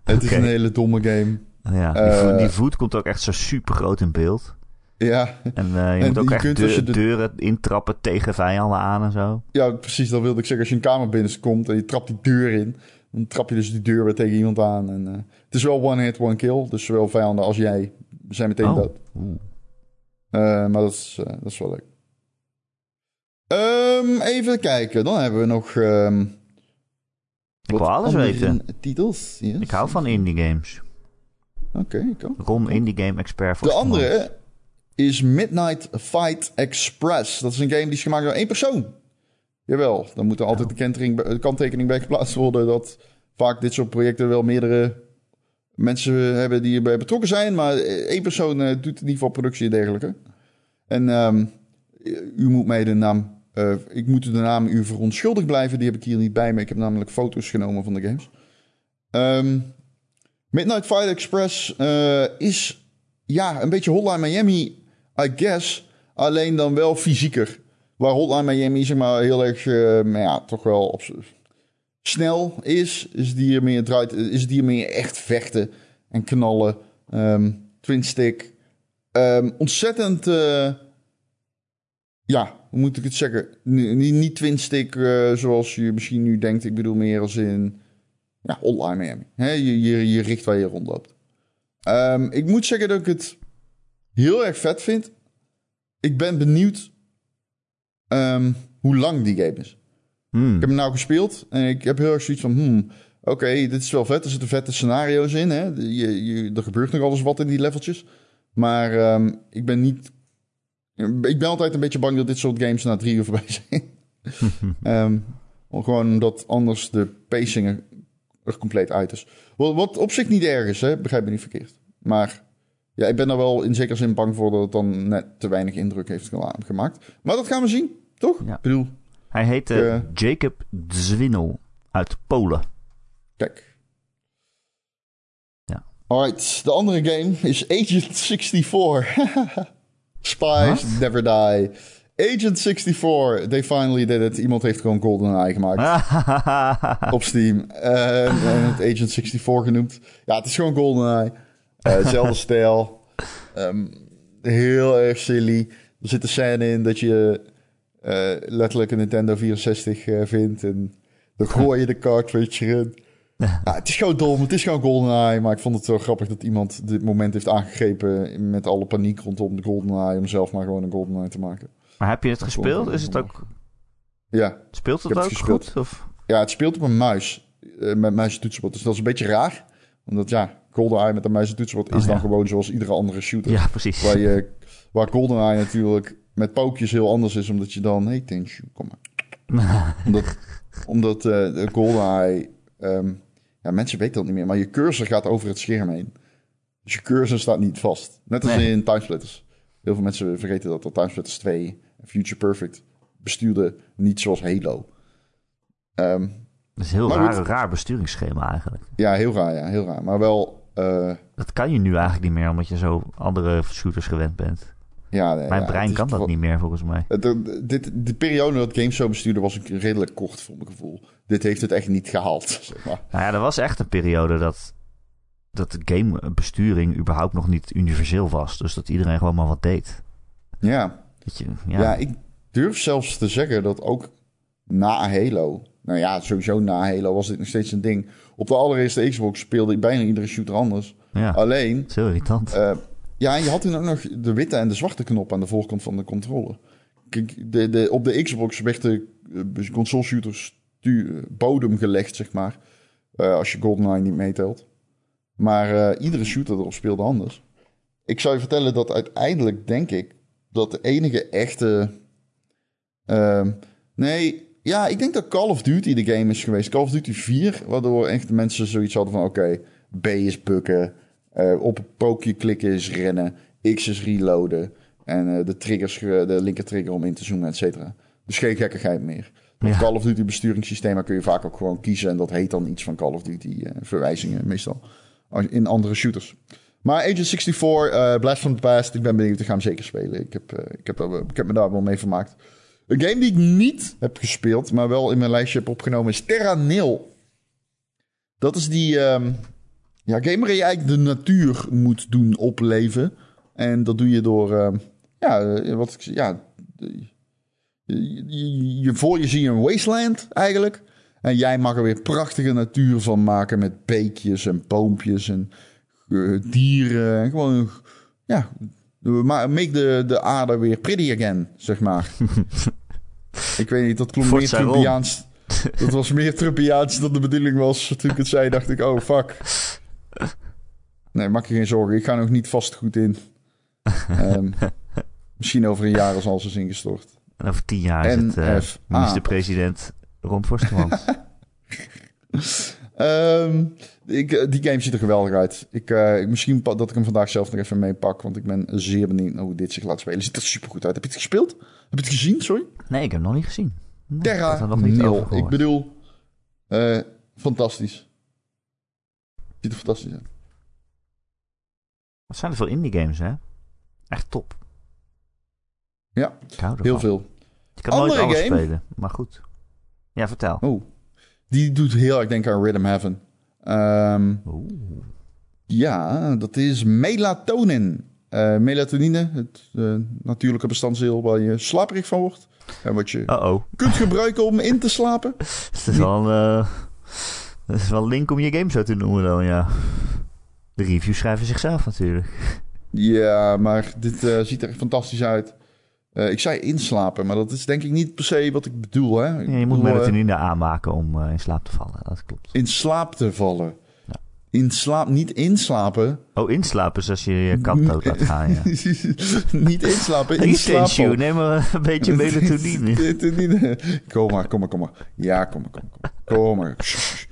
Het is een hele domme game. ja, die, Eh, die voet komt ook echt zo super groot in beeld. Ja, En eh, je En moet ook je echt kunt je de- deuren intrappen tegen vijanden aan en zo. ja, precies. Dat wilde ik zeggen. Als je een kamer binnenkomt en je trapt die deur in, dan trap je dus die deur weer tegen iemand aan. En, eh, het is wel one hit, one kill. Dus zowel vijanden als jij zijn meteen Oh. dood. Eh, maar dat is, dat is wel leuk. Ehm, even kijken. Dan hebben we nog... ehm, Ik wil alles weten. Titels. Yes. Ik hou van indie games. Oké, ik ook. Ron, indie game expert voor De andere is Midnight Fight Express. Dat is een game die is gemaakt door één persoon. Jawel, dan moet er altijd de kanttekening bij geplaatst worden... dat vaak dit soort projecten wel meerdere mensen hebben die erbij betrokken zijn... maar één persoon eh, doet in ieder geval productie en dergelijke. En ehm, u moet mij de naam... eh, ik moet de naam u verontschuldigd blijven. Die heb ik hier niet bij me. Ik heb namelijk foto's genomen van de games. Ehm, Midnight Fight Express eh, is ja, een beetje Hotline Miami, I guess. Alleen dan wel fysieker. Waar Hotline Miami zeg maar heel erg, eh, maar ja, toch wel op snel is, is het hier meer, draait, is het meer echt vechten en knallen. Ehm, twin stick. Ehm, ontzettend, eh, ja, hoe moet ik het zeggen? Niet, twin stick eh, zoals je misschien nu denkt. Ik bedoel meer als in, ja, Hotline Miami. Je, je, je richt waar je rondloopt. Ehm, ik moet zeggen dat ik het heel erg vet vind. Ik ben benieuwd ehm, hoe lang die game is. Hmm. Ik heb hem nou gespeeld en ik heb heel erg zoiets van... Hmm, Oké, dit is wel vet. Er zitten vette scenario's in. Hè? Je, je, er gebeurt nog alles wat in die leveltjes. Maar ehm, ik ben niet... Ik ben altijd een beetje bang dat dit soort games na drie uur voorbij zijn. Ehm, gewoon omdat anders de pacing er, er compleet uit is. Wat, wat op zich niet erg is, hè? begrijp me niet verkeerd. Maar ja, ik ben er wel in zekere zin bang voor dat het dan net te weinig indruk heeft gemaakt. Maar dat gaan we zien, toch? Ja. Ik bedoel, Hij heette Eh. Jacob Zwinel uit Polen. kijk. Ja. Alright, de andere game is Agent 64. Spies never die. Agent 64, they finally did it. Iemand heeft gewoon GoldenEye gemaakt. op Steam. Eh, en het Agent 64 genoemd. Ja, het is gewoon GoldenEye. Eh Hetzelfde stijl. Ehm, heel erg silly. Er zit een scène in dat je eh, letterlijk een Nintendo 64 eh, vindt. En dan gooi je de cartridge erin. Ja, het is gewoon dom. Het is gewoon GoldenEye. Maar ik vond het zo grappig dat iemand dit moment heeft aangegrepen... met alle paniek rondom de GoldenEye... om zelf maar gewoon een GoldenEye te maken. maar heb je het gespeeld? Is het ook, Ja, speelt het ook het goed? Of? Ja, het speelt op een muis. eh, met muis en toetsenbord. Dus dat is een beetje raar. Omdat ja, GoldenEye met een muis en toetsenbord is Oh, dan ja. gewoon zoals iedere andere shooter. Ja, precies. Waar, je, waar GoldenEye natuurlijk met pookjes heel anders is. Omdat je dan... Hey, Tenshu, kom maar. omdat omdat de GoldenEye... ehm, ja, mensen weten dat niet meer. Maar je cursor gaat over het scherm heen. Dus je cursor staat niet vast. Net als Nee. in Timesplitters. Heel veel mensen vergeten dat dat Timesplitters 2 en Future Perfect bestuurde niet zoals Halo. Ehm, Dat is een heel raar, raar besturingsschema eigenlijk. Ja, heel raar, ja, heel raar. Maar wel, eh, Dat kan je nu eigenlijk niet meer, omdat je zo andere shooters gewend bent. ja... nee, Mijn ja, brein kan dat niet meer, volgens mij. Dit, de periode dat games zo bestuurde was ook redelijk kort voor mijn gevoel. Dit heeft het echt niet gehaald, zeg maar. Nou ja, er was echt een periode dat, dat de gamebesturing überhaupt nog niet universeel was. Dus dat iedereen gewoon maar wat deed. Ja, je, ja. ja, ik durf zelfs te zeggen dat ook na Halo... Nou ja, sowieso na Halo was dit nog steeds een ding. Op de allereerste Xbox speelde bijna iedere shooter anders. ja, Alleen, heel irritant. Eh, ja, en je had toen ook nog de witte en de zwarte knop aan de voorkant van de controller. Kijk, de, de, op de Xbox werd de uh, console shooter eh, bodem gelegd, zeg maar. Eh, als je GoldenEye niet meetelt. Maar eh, iedere shooter erop speelde anders. Ik zou je vertellen dat uiteindelijk denk ik dat de enige echte... ehm, nee, ja, ik denk dat Call of Duty de game is geweest. Call of Duty 4, waardoor echt mensen zoiets hadden van... Oké, B is bukken, eh, op een pookje klikken is rennen, X is reloaden... en eh, de, triggers, ge- de linker trigger om in te zoomen, et cetera. Dus geen gekkigheid meer. Met Ja. Call of Duty besturingssystemen kun je vaak ook gewoon kiezen... en dat heet dan iets van Call of Duty eh, verwijzingen meestal. In andere shooters. Maar Agent 64, eh Blast from the Past, ik ben benieuwd, ik ga hem zeker spelen. Ik heb, ik heb, ik heb me daar wel mee vermaakt. Een game die ik niet heb gespeeld, maar wel in mijn lijstje heb opgenomen, is Terra Nil. Dat is die ehm, ja, game waarin je eigenlijk de natuur moet doen opleven. En dat doe je door, ehm, ja, eh, wat ik ja, de- je, voor je zie je een wasteland eigenlijk. En jij mag er weer prachtige natuur van maken met beekjes en boompjes en eh, dieren. En gewoon, ja, ma- make de, de aarde weer pretty again, zeg maar. ik weet niet, dat klonk meer. Trumpiaans. Dat was meer Trumpiaans dan de bedoeling was. Toen ik het zei, dacht ik, oh fuck. Nee, maak je geen zorgen. Ik ga nog niet vast goed in. Ehm, misschien over een jaar als alles is ingestort. En over tien jaar is het eh, minister-president Ron Forstemans. Ehm, ik, eh, die game ziet er geweldig uit. Ik, eh, misschien dat ik hem vandaag zelf nog even meepak. Want ik ben zeer benieuwd naar hoe dit zich laat spelen. Ziet er super goed uit. Heb je het gespeeld? Heb je het gezien? Sorry. nee, ik heb hem nog niet gezien. Nee, Terra er nog niet nil. Ik bedoel, eh, fantastisch. Ziet er fantastisch uit. Wat zijn er veel indie games, hè? Echt top. Ja, heel veel. Je kan nooit Andere alles game? spelen, maar goed. Ja, vertel. Oh, die doet heel erg denken aan Rhythm Heaven. Ehm, ja, dat is melatonin. Eh, melatonine, het eh, natuurlijke bestanddeel waar je slaperig van wordt. En wat je kunt gebruiken om in te slapen. Dat is wel een... eh, dat is wel een link om je game zo te noemen dan, ja. De reviews schrijven zichzelf natuurlijk. Ja, maar dit eh, ziet er fantastisch uit. Eh, ik zei inslapen, maar dat is denk ik niet per se wat ik bedoel. Hè? Ik Ja, je moet bedoel, eh, melatonine aanmaken om eh, in slaap te vallen. Dat klopt. in slaap te vallen. Ja. In slaap, niet inslapen. Oh, inslapen is als je je kat dood laat gaan, ja. niet inslapen, in Hey, slaap Tenshu, vallen. neem maar een beetje melatonine. Melatonine. Kom maar, kom maar, kom maar. Ja, kom maar, kom maar. Kom maar. Shh.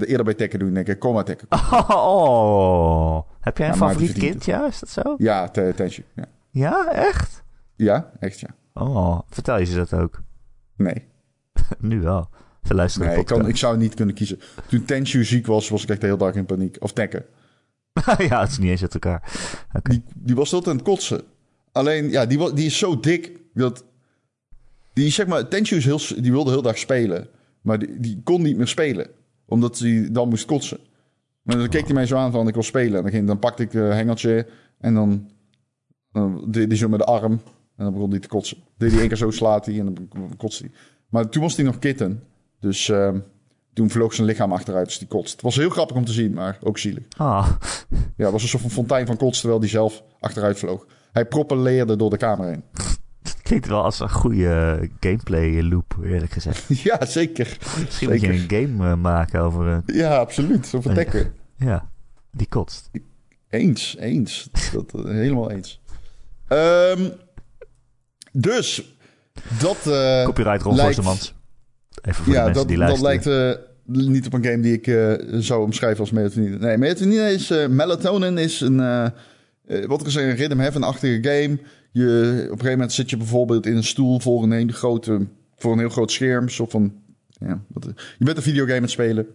Eerder bij Tekken doen, denk ik. Kom maar, Tekken. Oh, heb jij een Ja, favoriet kind? Ja, is dat zo? Ja, te- Tenshu. Ja. Ja, echt? Ja, echt ja. Oh, vertel je ze dat ook? Nee. Nu wel. Ze luisteren Nee, ik, kan, ik zou niet kunnen kiezen. Toen Tenshu ziek was, was ik echt de hele dag in paniek. Of Tekken. ja, het is niet eens uit elkaar. Die, die was altijd aan het kotsen. Alleen, ja, die, wa- die is zo dik dat... Die, zeg maar, Tenshu is heel, die wilde heel dag spelen. Maar die, die kon niet meer spelen. Omdat hij dan moest kotsen. Maar dan keek hij mij zo aan van, ik wil spelen. En dan, ging, dan pakte ik een hengeltje en dan... dan deed hij zo met de arm. En dan begon hij te kotsen. Deed hij één keer zo, slaat hij en dan kotste hij. Maar toen was hij nog kitten. Dus ehm, toen vloog zijn lichaam achteruit, dus die kotst. Het was heel grappig om te zien, maar ook zielig. Ah, Ja, het was een soort van fontein van kots, terwijl hij zelf achteruit vloog. Hij propelleerde door de kamer heen. het klinkt wel als een goede gameplay loop, eerlijk gezegd. ja, zeker. Misschien moet je Zeker. een game eh, maken over... een Ja, absoluut. Zo vertekken. ja, die kotst. Eens, eens. Dat, eh, helemaal eens. Ehm, dus, dat... eh, Copyright Ron lijkt-. Even voor de Ja, mensen dat, die dat lijkt eh, niet op een game die ik eh, zou omschrijven als melatonine. Nee, melatonine is... melatonin is een... wat ik al zei, een rhythm heaven-achtige game. Je, op een gegeven moment zit je bijvoorbeeld in een stoel voor een hele grote... Voor een heel groot scherm. Soort van... Ja, wat, je bent een videogame aan het spelen.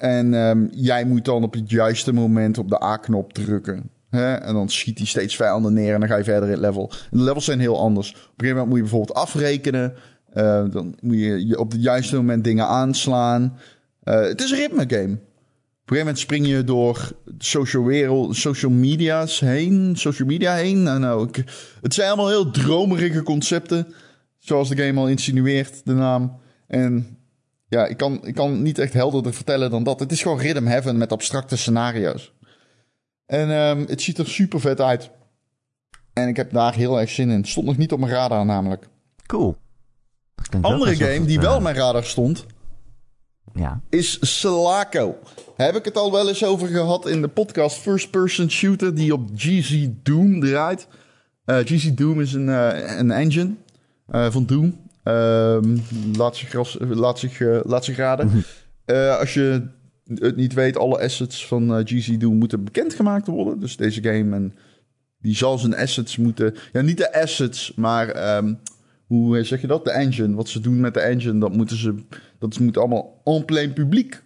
En ehm, jij moet dan op het juiste moment op de A-knop drukken. En dan schiet hij steeds vijanden neer en dan ga je verder in het level. En de levels zijn heel anders. Op een gegeven moment moet je bijvoorbeeld afrekenen. Eh, dan moet je, op het juiste moment dingen aanslaan. Eh, het is een ritme game. Op een gegeven moment spring je door social, wereld, social media's heen. Social media heen. Nou, nou, het zijn allemaal heel dromerige concepten. Zoals de game al insinueert, de naam. En ja, ik kan, ik kan niet echt helderder vertellen dan dat. Het is gewoon Rhythm Heaven met abstracte scenario's. En ehm, het ziet er super vet uit. En ik heb daar heel erg zin in. Het stond nog niet op mijn radar namelijk. Cool. Andere game het, die eh, wel op mijn radar stond, Ja. is Selaco. Heb ik het al wel eens over gehad in de podcast First Person Shooter die op GZ Doom draait. GZ Doom is een, eh, een engine van Doom. Ehm, laat zich, laat zich, laat zich raden. Eh, als je het niet weet, alle assets van eh, GC Doom moeten bekendgemaakt worden. Dus deze game, en die zal zijn assets moeten... Ja, niet de assets, maar ehm, hoe zeg je dat? De engine. Wat ze doen met de engine, dat moeten ze... Dat moet allemaal en plein publiek.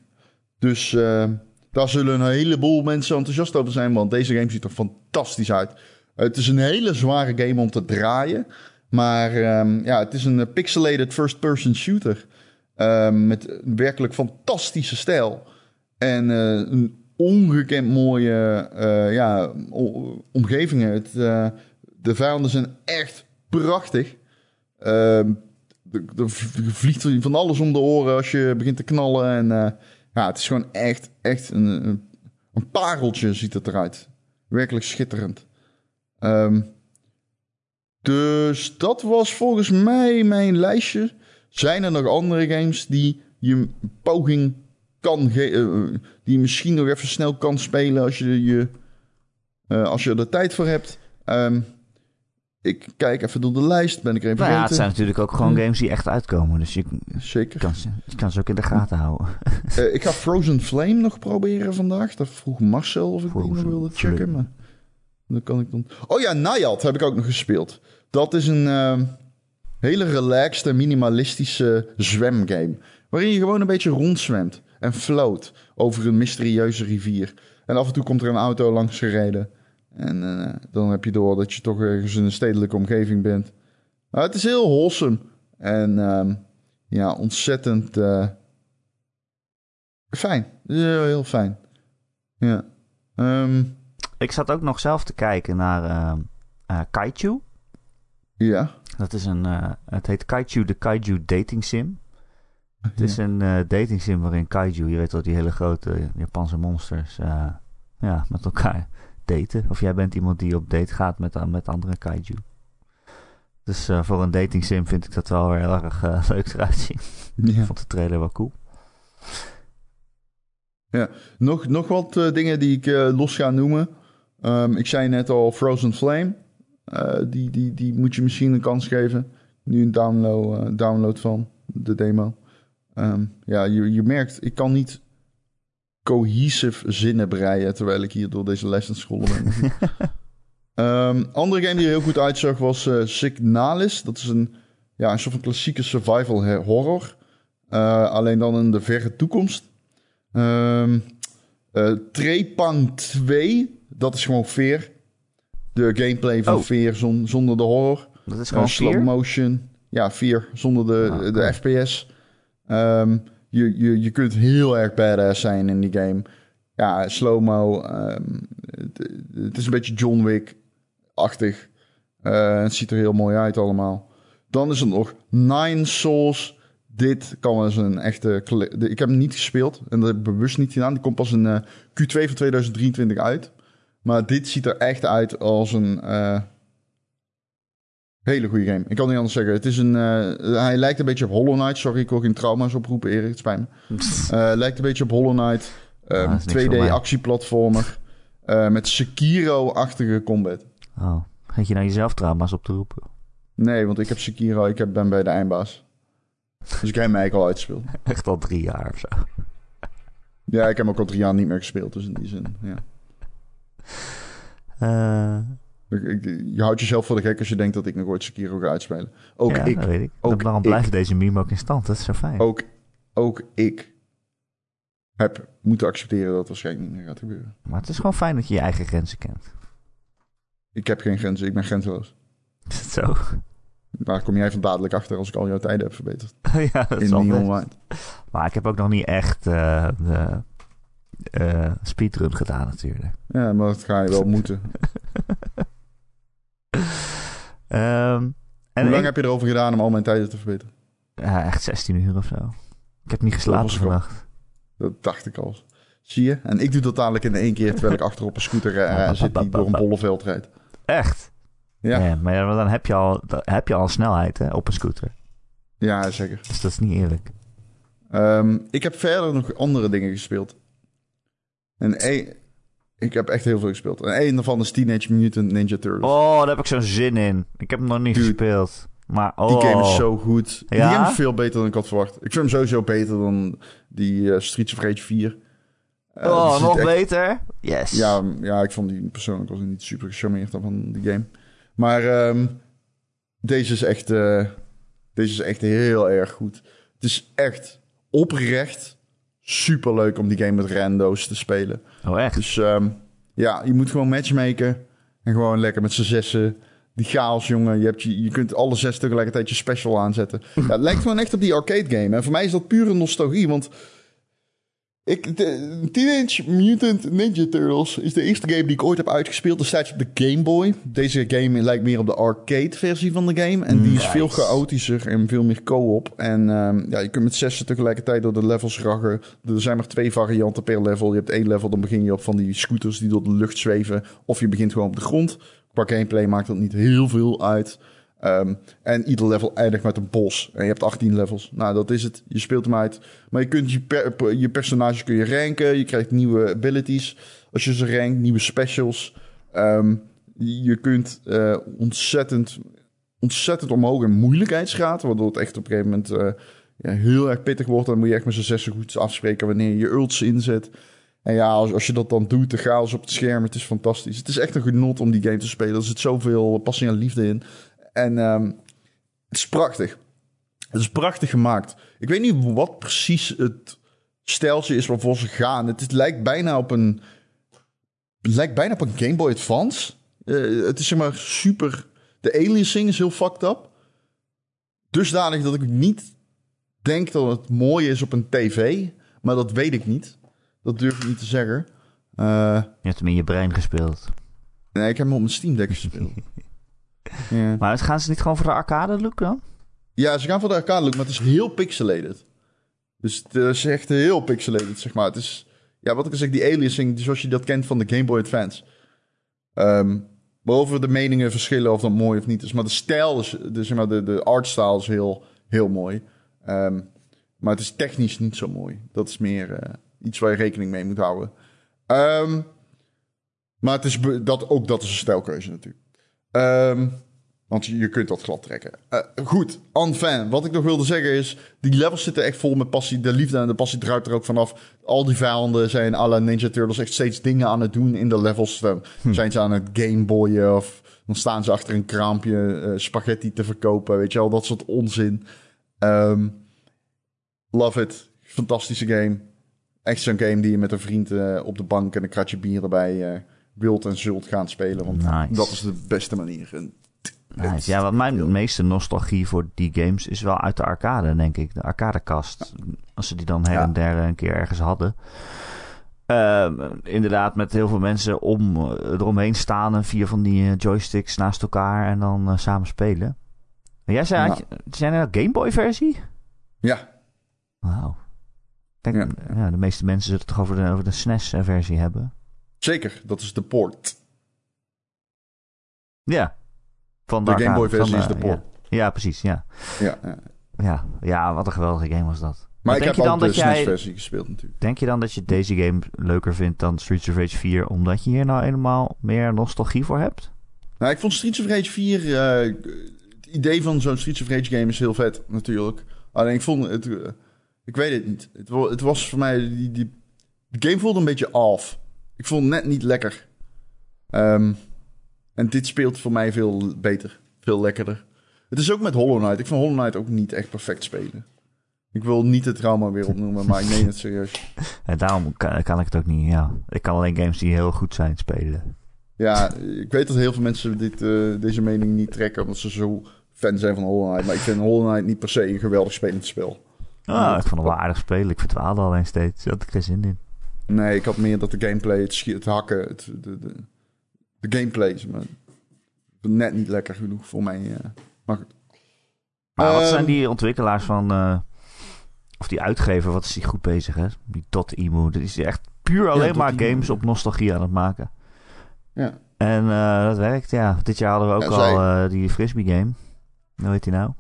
Dus eh, daar zullen een heleboel mensen enthousiast over zijn, want deze game ziet er fantastisch uit. het is een hele zware game om te draaien. Maar ehm, ja, het is een eh, pixelated first-person shooter. ehm, met een werkelijk fantastische stijl. En eh, een ongekend mooie eh, ja, omgevingen. Het, eh, de vijanden zijn echt prachtig. Ehm, er vliegt van alles om de oren als je begint te knallen. En ja, het is gewoon echt, echt een, een, pareltje ziet het eruit. Werkelijk schitterend. Ehm, dus dat was volgens mij mijn lijstje. Zijn er nog andere games die je poging kan geven, die je misschien nog even snel kan spelen als je, je, eh, als je er tijd voor hebt? Ehm, ik kijk even door de lijst, ben ik er even Nou ja, het zijn natuurlijk ook gewoon games die echt uitkomen. Dus je Zeker. kan, je kan ze ook in de gaten houden. Eh, ik ga Frozen Flame nog proberen vandaag. Dat vroeg Marcel of ik die nog Frozen wilde checken. Flame. Maar dan kan ik dan... Oh ja, Nayad heb ik ook nog gespeeld. Dat is een ehm, hele relaxed en minimalistische zwemgame. Waarin je gewoon een beetje rondzwemt en float over een mysterieuze rivier. En af en toe komt er een auto langs gereden. En eh, dan heb je door dat je toch ergens in een stedelijke omgeving bent. Maar het is heel wholesome. En ehm, ja, ontzettend... eh, Fijn. Heel, heel fijn. Ja. Ehm, Ik zat ook nog zelf te kijken naar ehm eh, Kaiju. ja. Dat is een, het heet Kaiju, de Kaiju Dating Sim. Het is Ja. een eh, dating sim waarin Kaiju, je weet wel, die hele grote Japanse monsters, eh, ja, met elkaar daten. Of jij bent iemand die op date gaat met, met andere Kaiju. Dus eh, voor een dating sim vind ik dat wel heel erg eh, leuk eruit zien. Ik Ja. vond de trailer wel cool. Nog, nog wat eh, dingen die ik eh, los ga noemen. Ehm, ik zei net al Frozen Flame. Eh, die, die, die moet je misschien een kans geven. Nu een download, eh, download van de demo. Ehm, ja, je, je merkt, ik kan niet cohesive zinnen breien terwijl ik hier door deze les aan scrollen ben. Ehm, andere game die er heel goed uitzag was eh, Signalis. Dat is een, ja, een soort van klassieke survival horror. Eh, alleen dan in de verre toekomst. Eh, Trepang 2, dat is gewoon Veer. De gameplay van Oh. Veer zon- zonder de horror. Dat is gewoon slow motion. Ja, 4 zonder de, Ah, de. FPS. Ehm, je, je, je kunt heel erg badass zijn in die game. Ja, slow-mo. ehm, het, is een beetje John Wick-achtig. Eh, het ziet er heel mooi uit allemaal. Dan is er nog Nine Souls. Dit kan wel eens een echte... Ik heb hem niet gespeeld en dat heb ik bewust niet gedaan. Die komt pas in eh, Q2 van 2023 uit. Maar dit ziet er echt uit als een eh, hele goede game. Ik kan niet anders zeggen. Het is een, eh, hij lijkt een beetje op Hollow Knight. Sorry, ik wil geen trauma's oproepen, Erik. Het spijt me. Eh, lijkt een beetje op Hollow Knight. Ah, Ehm, dat is niks voor 2D mij. actieplatformer. eh, met Sekiro-achtige combat. Oh, gaat je nou jezelf trauma's op te roepen? Nee, want ik heb Sekiro. Ik heb, ben bij de eindbaas. Dus ik heb hem eigenlijk al uitgespeeld. Echt al drie jaar of zo. Ja, ik heb hem ook al drie jaar niet meer gespeeld. Dus in die zin, ja. Je houdt jezelf voor de gek als je denkt dat ik nog ooit Sekiro ga uitspelen. Ook ja, ik. dat weet ik. ook Daarom ik. blijft deze meme ook in stand. Dat is zo fijn. Ook, ook ik heb moeten accepteren dat het waarschijnlijk niet meer gaat gebeuren. Maar het is gewoon fijn dat je je eigen grenzen kent. Ik heb geen grenzen, ik ben grenzeloos. Is het zo? Daar kom jij van dadelijk achter als ik al jouw tijden heb verbeterd. ja, dat in is. White. Maar ik heb ook nog niet echt eh, de eh, speedrun gedaan natuurlijk. Ja, maar dat ga je wel moeten. Ehm, en Hoe lang ik- heb je erover gedaan om al mijn tijden te verbeteren? Ja, echt 16 uur of zo. Ik heb niet geslapen vannacht. Dat dacht ik al. Zie je? En ik doe dat dadelijk in één keer terwijl ik achter op een scooter eh, zit die door een bolleveld rijdt. Echt? Ja, ja. maar ja, dan heb je al, heb je al snelheid hè, op een scooter. zeker. Dus dat is niet eerlijk. Ehm, ik heb verder nog andere dingen gespeeld. En één- ik heb echt heel veel gespeeld. En één daarvan is Teenage Mutant Ninja Turtles. Oh, daar heb ik zo'n zin in. Ik heb hem nog niet Dude. gespeeld. Maar oh. Die game is zo goed. Ja? Die game is veel beter dan ik had verwacht. Ik vind hem sowieso beter dan die eh, Streets of Rage 4. Eh, oh, nog echt- beter? Yes. Ja, ja, ik vond die persoonlijk was niet super gecharmeerd van die game. Maar ehm, deze is echt, eh, deze is echt heel erg goed. Het is echt oprecht super leuk om die game met rando's te spelen. Oh, echt? Dus ehm, ja, je moet gewoon matchmaken. En gewoon lekker met z'n zessen. Die chaos, jongen. Je, hebt je, je kunt alle zes tegelijkertijd je special aanzetten. Ja, het lijkt gewoon echt op die arcade game. En voor mij is dat pure nostalgie. Want ik, de, Teenage Mutant Ninja Turtles is de eerste game die ik ooit heb uitgespeeld. Destijds op de Game Boy. Deze game lijkt meer op de arcade versie van de game. En die is veel chaotischer en veel meer co-op. En ehm, ja, je kunt met zessen tegelijkertijd door de levels raggen. Er zijn maar twee varianten per level. Je hebt één level, dan begin je op van die scooters die door de lucht zweven. Of je begint gewoon op de grond. Qua gameplay maakt dat niet heel veel uit. Ehm, en ieder level eindigt met een bos. En je hebt 18 levels. Nou, dat is het. Je speelt hem uit. Maar je kunt je, je personage kun je ranken. Je krijgt nieuwe abilities. Als je ze rankt, nieuwe specials. Ehm, je kunt eh, ontzettend, ontzettend omhoog in moeilijkheidsgraad. Waardoor het echt op een gegeven moment eh, ja, heel erg pittig wordt. Dan moet je echt met z'n zessen goed afspreken wanneer je je ults inzet. En ja, als, als je dat dan doet, de chaos op het scherm, het is fantastisch. Het is echt een genot om die game te spelen. Er zit zoveel passie en liefde in. En ehm, het is prachtig. Het is prachtig gemaakt. Ik weet niet wat precies het stijltje is waarvoor ze gaan. Het, is- lijkt bijna op een... Lijkt bijna op een Game Boy Advance. Eh, het is zeg maar super... De aliasing is heel fucked up. Dusdanig dat ik niet denk dat het mooi is op een tv. Maar dat weet ik niet. Dat durf ik niet te zeggen. Eh, Je hebt hem in je brein gespeeld. nee, ik heb hem op mijn Steam Deck gespeeld. ja. Maar gaan ze niet gewoon voor de arcade look dan? Ja, ze gaan voor de arcade look, maar het is heel pixelated. Dus het is echt heel pixelated, zeg maar. Het is, ja, wat ik al zeg, die aliasing, zoals je dat kent van de Game Boy Advance. Ehm behalve de meningen verschillen of dat mooi of niet is. Maar de stijl, is, de, zeg maar, de, de artstyle is heel, heel mooi. Ehm, maar het is technisch niet zo mooi. Dat is meer eh, iets waar je rekening mee moet houden. Ehm, maar het is dat, ook dat is een stijlkeuze natuurlijk. Ehm, want je, kunt dat glad trekken. Eh, goed, enfin. Wat ik nog wilde zeggen is... Die levels zitten echt vol met passie. De liefde en de passie druipt er ook vanaf. Al die vijanden zijn à la Ninja Turtles echt steeds dingen aan het doen in de levels. Dan zijn ze aan het gameboyen of... Dan staan ze achter een kraampje eh, spaghetti te verkopen. Weet je wel, dat soort onzin. Ehm, love it. Fantastische game. Echt zo'n game die je met een vriend eh, op de bank en een kratje bier erbij... wilt en zult gaan spelen. Want Nice. dat is de beste manier. En Nice. Ja, wat mijn meeste nostalgie voor die games is wel uit de arcade, denk ik. De arcadekast. Als ze die dan her en der een keer ergens hadden. Ehm, inderdaad, met heel veel mensen om, eh, eromheen staan en vier van die eh, joysticks naast elkaar en dan eh, samen spelen. En jij zei, zijn er een Game Boy versie? Ja, Wauw. Denk, Ja. ja. de meeste mensen zullen het toch over de, over de SNES versie hebben. Zeker. Dat is de port. Ja. Van De Game Boy versie is de port. Ja. ja, precies, ja. Ja, ja. ja. Ja, wat een geweldige game was dat. Maar denk ik je heb dan ook de dat jij- SNES-versie gespeeld natuurlijk. Denk je dan dat je deze game leuker vindt dan Streets of Rage 4, omdat je hier nou helemaal meer nostalgie voor hebt? Nou, ik vond Streets of Rage 4... eh, het idee van zo'n Streets of Rage game is heel vet, natuurlijk. Alleen ik vond het... eh, ik weet het niet. Het, het was voor mij... Die, die, de game voelde een beetje off. Ik vond het net niet lekker. Ehm, en dit speelt voor mij veel beter. Veel lekkerder. Het is ook met Hollow Knight. Ik vond Hollow Knight ook niet echt perfect spelen. Ik wil niet het trauma weer opnoemen, maar ik meen het serieus. En daarom kan, kan ik het ook niet, ja. Ik kan alleen games die heel goed zijn spelen. Ja, ik weet dat heel veel mensen dit, eh, deze mening niet trekken, omdat ze zo fan zijn van Hollow Knight. Maar ik vind Hollow Knight niet per se een geweldig spelend spel. Ah, ik vond het wel aardig spelen. Ik verdwaalde alleen steeds. Daar had ik geen zin in. Nee, ik had meer dat de gameplay, het, hakken, het, de, de, de gameplay is maar net niet lekker genoeg voor mij. eh. maar wat Ehm, zijn die ontwikkelaars van... eh, of die uitgever, wat is die goed bezig, hè? Die Dot Emu. Dat is echt puur alleen maar games op nostalgie aan het maken. Ja. En eh, dat werkt, ja. Dit jaar hadden we ook Ja, al die frisbee game. Hoe heet die nou?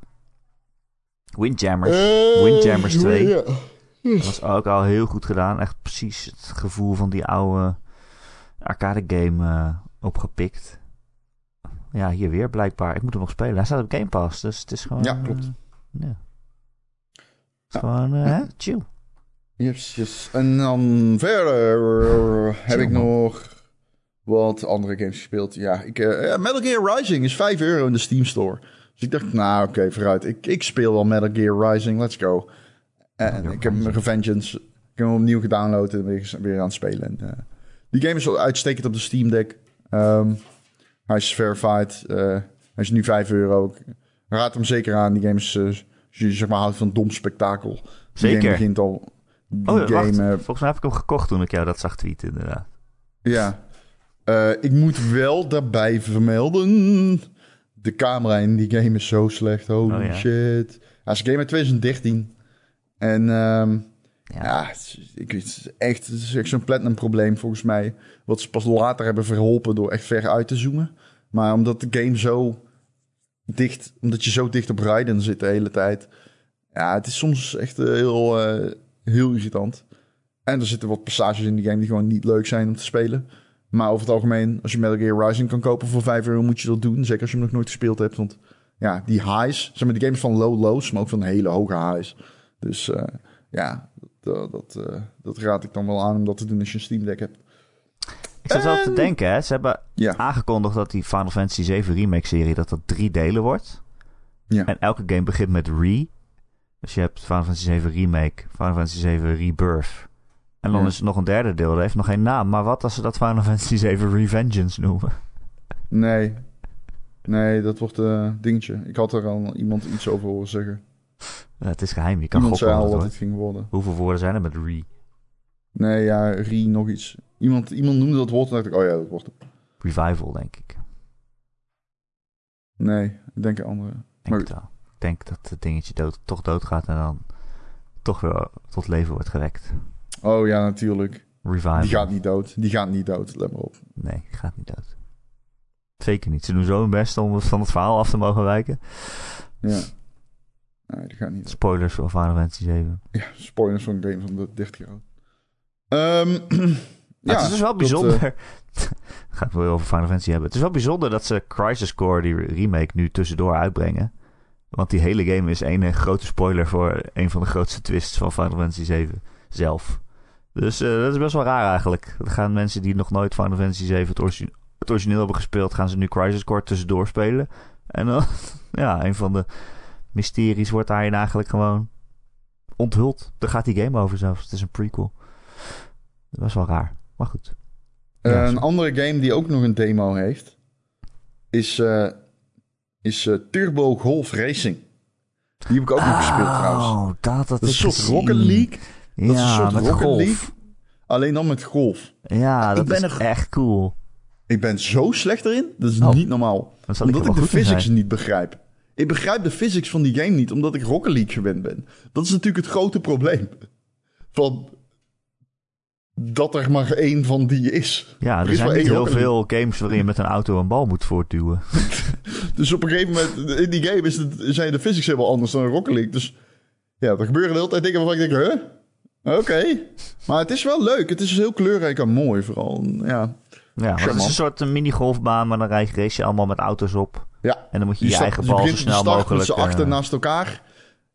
Windjammers. Windjammers 2. ja. Dat was ook al heel goed gedaan. Echt precies het gevoel van die oude arcade game eh, opgepikt. Ja, hier weer blijkbaar. Ik moet hem nog spelen. Hij staat op Game Pass, dus het is gewoon... Ja, klopt. eh, ja. Het is Ja. gewoon eh, hè, chill. Yes, yes. En dan verder heb ik nog wat andere games gespeeld. Ja, ik, eh, ja, Metal Gear Rising is 5 euro in de Steam Store. Dus ik dacht, nou oké, vooruit. Ik, ik speel wel Metal Gear Rising, let's go. En Gear ik heb mijn Revengeance, ik heb hem opnieuw gedownload en weer, weer aan het spelen. En, eh, die game is wel uitstekend op de Steam Deck. Ehm, hij is verified. eh, hij is nu 5 euro. Raad hem zeker aan. Die game is, eh, als je zeg maar houdt van dom spektakel. Die Zeker. game begint al... Die Oh, game, eh, Volgens mij heb ik hem gekocht toen ik jou dat zag tweeten, inderdaad. Ja. Eh, ik moet wel daarbij vermelden. De camera in die game is zo slecht. Holy Oh, ja. shit. Hij is een game uit 2013. En ehm, Ja. ja, het is, ik weet, het is echt, het is echt zo'n platinum probleem volgens mij. Wat ze pas later hebben verholpen door echt ver uit te zoomen. Maar omdat de game zo dicht, omdat je zo dicht op Raiden zit de hele tijd. Ja, het is soms echt eh, heel, eh, heel irritant. En er zitten wat passages in die game die gewoon niet leuk zijn om te spelen. Maar over het algemeen, als je Metal Gear Rising kan kopen voor 5 euro, moet je dat doen. Zeker als je hem nog nooit gespeeld hebt. Want ja, die highs, zeg maar, die game is van low lows, maar ook van hele hoge highs. Dus eh, ja, dat, dat, eh, dat raad ik dan wel aan om dat te doen als je een Steam Deck hebt. Ik zat wel te En- denken, hè. Ze hebben Ja, aangekondigd dat die Final Fantasy 7 Remake serie dat dat drie delen wordt. Ja. En elke game begint met re. Dus je hebt Final Fantasy 7 Remake, Final Fantasy 7 Rebirth. En dan Ja. is er nog een derde deel, dat heeft nog geen naam. Maar wat als ze dat Final Fantasy 7 Revengeance noemen? nee. Nee, dat wordt een dingetje. Ik had er al iemand iets over horen zeggen. Ja, het is geheim, je kan Iemand zei gokken wat wat het ging worden. Hoeveel woorden zijn er met re? Nee, ja, Rie nog iets. Iemand, iemand noemde dat woord en dacht ik, oh ja, dat wordt het. Revival, denk ik. Nee, ik denk een andere. Denk Maar- het wel. Ik denk dat het dingetje dood, toch doodgaat en dan toch weer tot leven wordt gewekt. Oh ja, natuurlijk. Revival. Die gaat niet dood. Die gaat niet dood, let maar op. Nee, die gaat niet dood. Zeker niet. Ze doen zo hun best om van het verhaal af te mogen wijken. Ja. Nee, die gaat niet. Spoilers voor Final Fantasy 7. Ja, spoilers van een game van de 30 jaar oud. Ehm, Ja, ja, het is dus wel dat, bijzonder. eh, Ga ik wel over Final Fantasy hebben. Het is wel bijzonder dat ze Crisis Core, die remake, nu tussendoor uitbrengen. Want die hele game is één eh, grote spoiler voor een van de grootste twists van Final Fantasy 7 zelf. Dus eh, dat is best wel raar eigenlijk. Dan gaan mensen die nog nooit Final Fantasy 7 het, origi- het origineel hebben gespeeld, gaan ze nu Crisis Core tussendoor spelen. En dan, ja, een van de mysteries wordt daarin eigenlijk gewoon onthuld. Daar gaat die game over zelfs. Het is een prequel. Dat is wel raar. Maar goed. eh, Ja, een andere game die ook nog een demo heeft, is, eh, is eh, Turbo Golf Racing. Die heb ik ook nog gespeeld trouwens. Oh, dat Dat is ik een soort. Rocket League, Ja, dat is een soort Rocket golf. League. alleen dan met golf. Ja, Ik dat ben is er- echt cool. Ik ben zo slecht erin, dat is Oh. niet normaal. Ik Omdat ik wel de physics zijn. niet begrijp. Ik begrijp de physics van die game niet, omdat ik Rocket League gewend ben. Dat is natuurlijk het grote probleem. Van dat er maar één van die is. Ja, Er er is zijn niet heel veel games waarin je met een auto een bal moet voortduwen. Dus op een gegeven moment, in die game is het, zijn de physics helemaal anders dan in Rocket League. Dus ja, er gebeuren de hele tijd dingen waarvan ik denk, huh? Oké. Maar het is wel leuk. Het is heel kleurrijk en mooi vooral. Ja, Ja, het is een soort een mini-golfbaan, maar dan race race je allemaal met auto's op. ja. En dan moet je je, eigen bal zo begint snel de start mogelijk... met z'n achter eh, naast elkaar.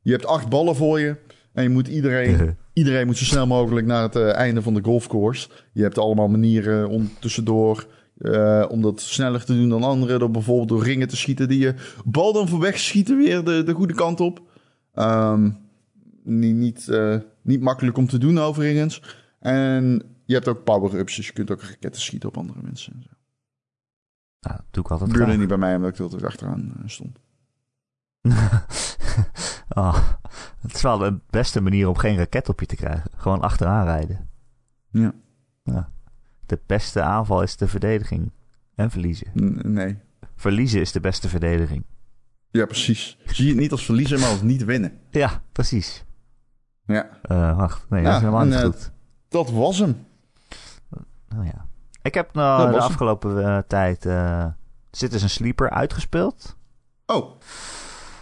Je hebt acht ballen voor je. En je moet iedereen, iedereen moet zo snel mogelijk naar het eh, einde van de golfcourse. Je hebt allemaal manieren om tussendoor... eh, om dat sneller te doen dan anderen. Door bijvoorbeeld door ringen te schieten. Die je bal dan voorbij schieten weer de, de goede kant op. Ehm, niet, niet, eh, niet makkelijk om te doen overigens. En je hebt ook power-ups. Dus je kunt ook raketten schieten op andere mensen. Dat nou, dat doe ik altijd graag. niet bij mij omdat ik altijd achteraan eh, stond. oh, het is wel de beste manier om geen raket op je te krijgen. Gewoon achteraan rijden. Ja. Ja. De beste aanval is de verdediging. En verliezen. N- nee. Verliezen is de beste verdediging. Ja, precies. Zie het niet als verliezen, maar als niet winnen. Ja, precies. Ja, Eh, wacht, nee, dat is helemaal en, niet eh, goed. dat was hem. Oh ja. Ik heb nou de afgelopen eh, tijd uh, Citizen Sleeper uitgespeeld. Oh,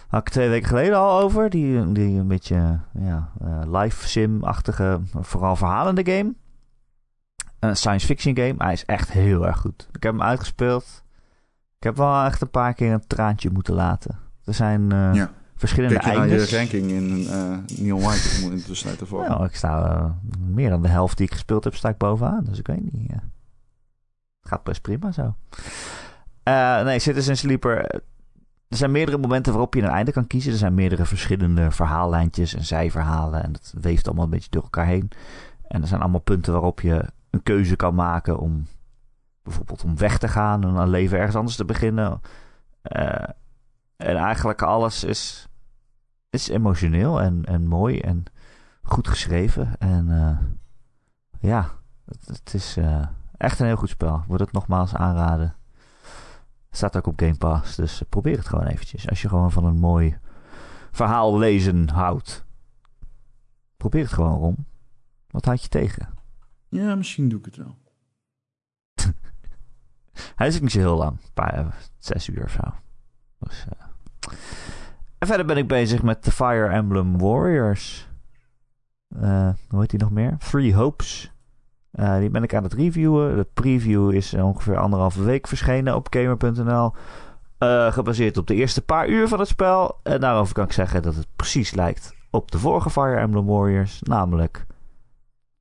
Had ik twee weken geleden al over. Die, die een beetje ja, eh, live sim-achtige, vooral verhalende game. Een science fiction game. Hij is echt heel erg goed. Ik heb hem uitgespeeld. Ik heb wel echt een paar keer een traantje moeten laten. Er zijn uh, ja. Verschillende Kijk je eindes. je ranking in uh, Neon White in de tussentijd ervoor? Nou, ik sta uh, meer dan de helft die ik gespeeld heb, sta ik bovenaan. Dus ik weet niet. gaat best prima zo. nee, Citizen Sleeper. Er zijn meerdere momenten waarop je een einde kan kiezen. Er zijn meerdere verschillende verhaallijntjes en zijverhalen. En dat weeft allemaal een beetje door elkaar heen. En er zijn allemaal punten waarop je een keuze kan maken om bijvoorbeeld om weg te gaan en een leven ergens anders te beginnen. En eigenlijk alles is, is emotioneel en, en mooi en goed geschreven. En uh, ja, het, het is uh, echt een heel goed spel. Ik wil het nogmaals aanraden. Staat ook op Game Pass, dus probeer het gewoon eventjes. Als je gewoon van een mooi verhaal lezen houdt. Probeer het gewoon, Rom. Wat houd je tegen? Ja, misschien doe ik het wel. Hij is ook niet zo heel lang. Een paar, zes uur of zo. Dus, uh. En verder ben ik bezig met The Fire Emblem Warriors. Uh, hoe heet die nog meer? Three Hopes. Uh, die ben ik aan het reviewen. De preview is ongeveer anderhalve week verschenen op gamer.nl. gebaseerd op de eerste paar uur van het spel. En daarover kan ik zeggen dat het precies lijkt op de vorige Fire Emblem Warriors. Namelijk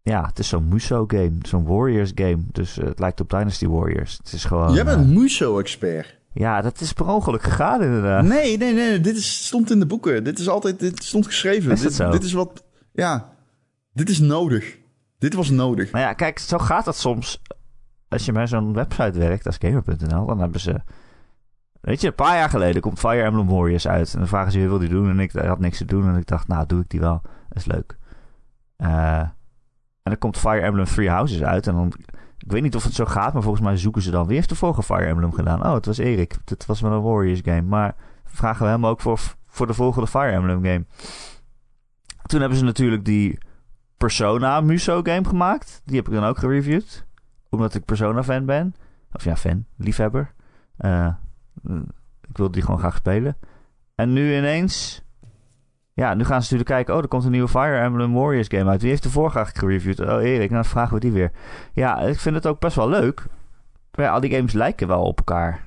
ja, het is zo'n Muso-game. Zo'n Warriors-game. Dus het lijkt op Dynasty Warriors. Het is gewoon... Jij bent een Muso-expert. Ja, dat is per ongeluk gegaan inderdaad. Nee, nee, nee. Dit is, stond in de boeken. Dit is altijd... Dit stond geschreven. Is dit, zo? dit is wat... Ja. Dit is nodig. Dit was nodig. Nou ja, kijk, zo gaat dat soms. Als je bij zo'n website werkt als Gamer.nl, dan hebben ze... Weet je, een paar jaar geleden komt Fire Emblem Warriors uit. En dan vragen ze, wie wil die doen? En ik had niks te doen. En ik dacht, nou, doe ik die wel. Dat is leuk. Eh... En dan komt Fire Emblem Three Houses uit. En dan, ik weet niet of het zo gaat, maar volgens mij zoeken ze dan. Wie heeft de vorige Fire Emblem gedaan? Oh, het was Erik. Het was wel een Warriors game. Maar vragen we hem ook voor, voor de volgende Fire Emblem game. Toen hebben ze natuurlijk die Persona Muso game gemaakt. Die heb ik dan ook gereviewd. Omdat ik Persona fan ben. Of ja, fan. Liefhebber. Uh, ik wilde die gewoon graag spelen. En nu ineens... Ja, nu gaan ze natuurlijk kijken. Oh, er komt een nieuwe Fire Emblem Warriors game uit. Wie heeft de vorige eigenlijk gereviewd? Oh, Erik. Nou, vragen we die weer. Ja, ik vind het ook best wel leuk. Maar ja, al die games lijken wel op elkaar.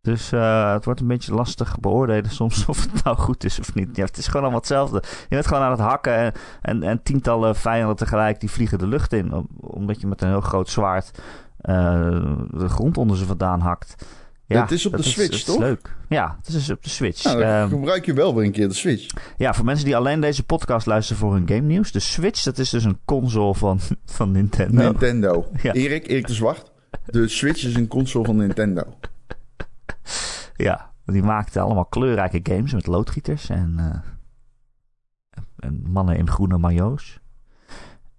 Dus uh, het wordt een beetje lastig beoordelen soms of het nou goed is of niet. Ja, het is gewoon allemaal hetzelfde. Je bent gewoon aan het hakken en, en, en tientallen vijanden tegelijk die vliegen de lucht in. Omdat je met een heel groot zwaard uh, de grond onder ze vandaan hakt. Ja, het is op de Switch, is, toch? Is leuk. Ja, het is op de Switch. Nou, um, gebruik je wel weer een keer de Switch. Ja, voor mensen die alleen deze podcast luisteren voor hun game nieuws. De Switch, dat is dus een console van, van Nintendo. Nintendo. Ja. Erik, Erik de Zwart. De Switch is een console van Nintendo. Ja, die maakte allemaal kleurrijke games met loodgieters en, uh, en mannen in groene majo's.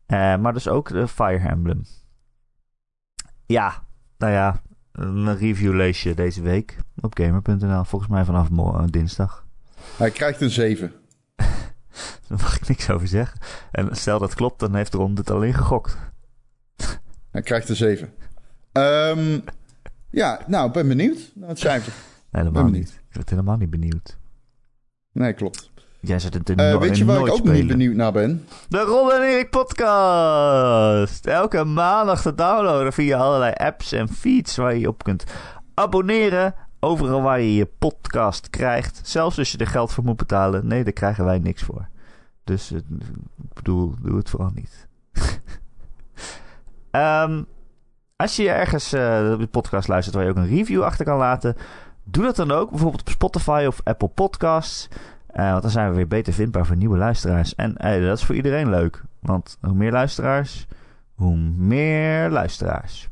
Uh, maar dus ook de Fire Emblem. Ja, nou ja, een review lees je deze week op gamer.nl. Volgens mij vanaf dinsdag. Hij krijgt een 7. Daar mag ik niks over zeggen. En stel dat klopt, dan heeft Ron dit alleen gegokt. Hij krijgt een 7. Um, ja, nou, ik ben benieuwd naar het cijfer. Nee, helemaal niet. Ik ben helemaal niet benieuwd. Nee, klopt. Jij zit het er uh, no Weet je waar ik ook spelen. niet benieuwd naar ben? De Ron en Erik podcast. Elke maandag te downloaden via allerlei apps en feeds waar je je op kunt abonneren. Overal waar je je podcast krijgt. Zelfs als je er geld voor moet betalen. Nee, daar krijgen wij niks voor. Dus uh, ik bedoel, doe het vooral niet. um, als je ergens uh, op de podcast luistert waar je ook een review achter kan laten. Doe dat dan ook. Bijvoorbeeld op Spotify of Apple Podcasts. Uh, want dan zijn we weer beter vindbaar voor nieuwe luisteraars. En hey, dat is voor iedereen leuk. Want hoe meer luisteraars, hoe meer luisteraars.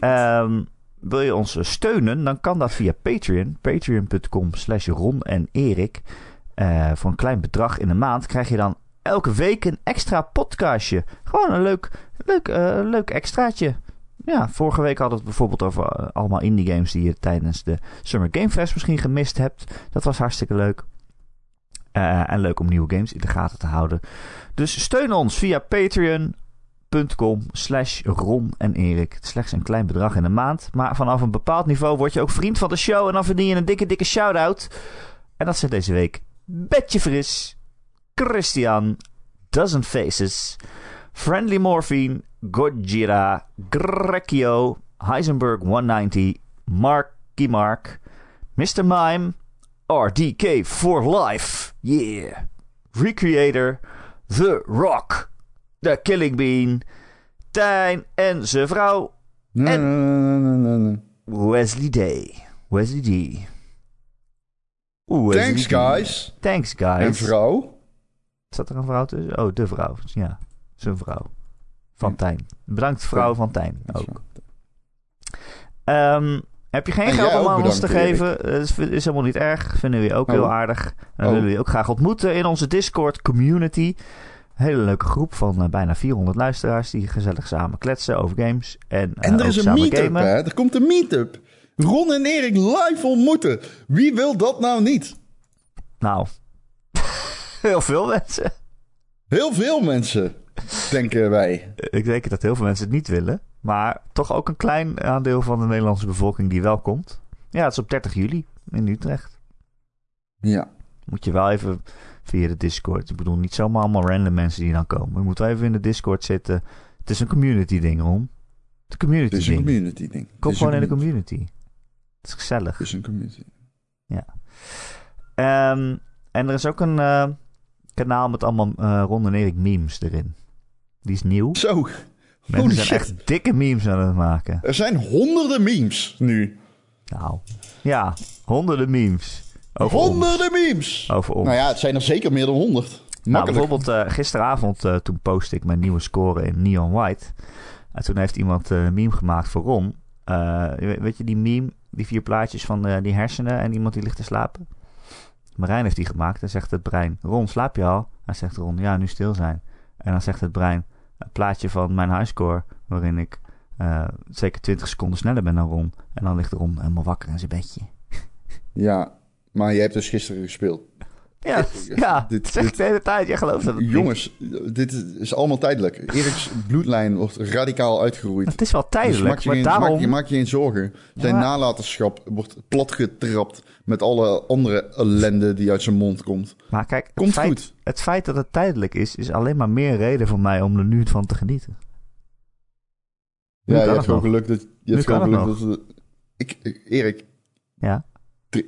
Um, wil je ons steunen, dan kan dat via Patreon. Patreon.com slash Ron en Erik. Uh, voor een klein bedrag in de maand krijg je dan elke week een extra podcastje. Gewoon een leuk, leuk, leuk extraatje. Ja, vorige week hadden we het bijvoorbeeld over allemaal indie games die je tijdens de Summer Game Fest misschien gemist hebt. Dat was hartstikke leuk. Uh, en leuk om nieuwe games in de gaten te houden. Dus steun ons via patreon.com slash Ron en Erik. Slechts een klein bedrag in de maand. Maar vanaf een bepaald niveau word je ook vriend van de show. En dan verdien je een dikke, dikke shout-out. En dat zijn deze week Betje Fris, Christian, Dozen Faces, Friendly Morphine, Gojira, Grekio, Heisenberg 190, Marky Mark, Mr. Mime, RDK for Life, yeah. Recreator, The Rock, The Killing Bean, Tijn en zijn vrouw Nee, En- nee, nee. Wesley Day. Wesley D. Wesley Thanks, D. guys. Thanks, guys. En vrouw? Zat er een vrouw tussen? Oh, de vrouw. Ja, zijn vrouw. Van Tijn. Bedankt, vrouw van Tijn. Ook. Ehm, heb je geen En geld om aan ons te geven? Dat is, is helemaal niet erg. Vinden we je ook Oh. heel aardig. En dan Oh. willen we je ook graag ontmoeten in onze Discord community. Een hele leuke groep van eh, bijna 400 luisteraars die gezellig samen kletsen over games. En, eh, En er is een meetup, hè? Er komt een meetup. Ron en Erik live ontmoeten. Wie wil dat nou niet? Nou, heel veel mensen. Heel veel mensen, denken wij. Ik denk dat heel veel mensen het niet willen. Maar toch ook een klein aandeel van de Nederlandse bevolking die wel komt. Ja, het is op 30 juli in Utrecht. Ja. Moet je wel even via de Discord. Ik bedoel, niet zomaar allemaal random mensen die dan komen. Je moet wel even in de Discord zitten. Het is een community ding, Ron. Is een community Het is een ding. community ding. Kom gewoon in de community. Het is gezellig. Het is een community. Ehm, en er is ook een eh, kanaal met allemaal eh Ron en Erik memes erin. Die is nieuw. Zo, Mensen holy zijn shit. echt dikke memes aan het maken. Er zijn honderden memes nu. Nou, ja, honderden memes. Over ons. honderden memes. Over ons. Nou ja, het zijn er zeker meer dan honderd. Nou, bijvoorbeeld eh, gisteravond eh, toen postte ik mijn nieuwe score in Neon White. En toen heeft iemand eh, een meme gemaakt voor Ron. Weet, je die meme, die vier plaatjes van die hersenen en iemand die ligt te slapen? Marijn heeft die gemaakt en zegt het brein, Ron, slaap je al? Hij zegt Ron, ja, nu stil zijn. En dan zegt het brein, plaatje van mijn highscore, waarin ik eh, zeker 20 seconden sneller ben dan Ron. En dan ligt Ron helemaal wakker in zijn bedje. Ja, maar je hebt dus gisteren gespeeld. Ja, ja Dit- dit, zeg ik dit- de hele tijd. Jij gelooft dat niet. Jongens, dit is allemaal tijdelijk. Eriks bloedlijn wordt radicaal uitgeroeid. Het is wel Dus tijdelijk, maak je, maar geen, daarom... maak, je, maak je geen zorgen. Zijn nalatenschap wordt platgetrapt met alle andere ellende die uit zijn mond komt. Maar kijk, het feit, goed. het feit dat het tijdelijk is, is alleen maar meer reden voor mij om er nu van te genieten. Nu Ja, je hebt gewoon geluk dat... Je hebt geluk dat... Ik, ik- Erik, Ja,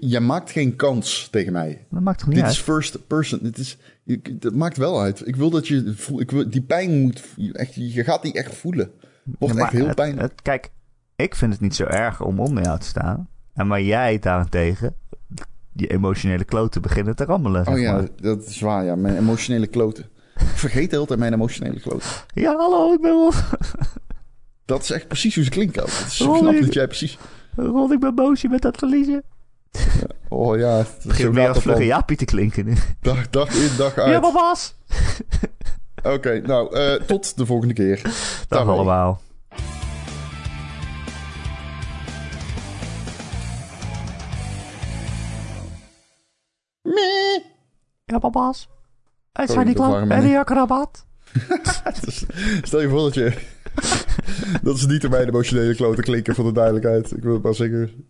jij maakt geen kans tegen mij. dat maakt toch niet Dit uit? is first person. Dit is, je- dat maakt wel uit. Ik wil dat je... voel- Ik wil, die pijn moet... Echt, je gaat die echt voelen. Wordt Ja, echt heel het- pijn. het- kijk, ik vind het niet zo erg om onder jou te staan. En maar jij daarentegen, je emotionele kloten beginnen te rammelen. Zeg oh ja, maar. dat is waar. Ja, mijn emotionele kloten. Ik vergeet de hele tijd mijn emotionele kloten. ja, hallo, ik ben Ron. Dat is echt precies hoe ze klinken ook. Het is zo knap ik- dat jij precies... Ron, ik ben boos, je bent aan het verliezen. Oh ja, Het begint meer gaat als vlugge. Jaapie te klinken. Dag, dag in, dag Ja, uit. maar was. Oké, nou, eh, tot de volgende keer. Dag allemaal. Meh. Ja, papa's. En Sorry, zijn die dat klant waren en die akkerabat. Stel je voor dat je... dat is niet in mijn emotionele kloten klinken, voor de duidelijkheid. Ik wil het maar zeggen.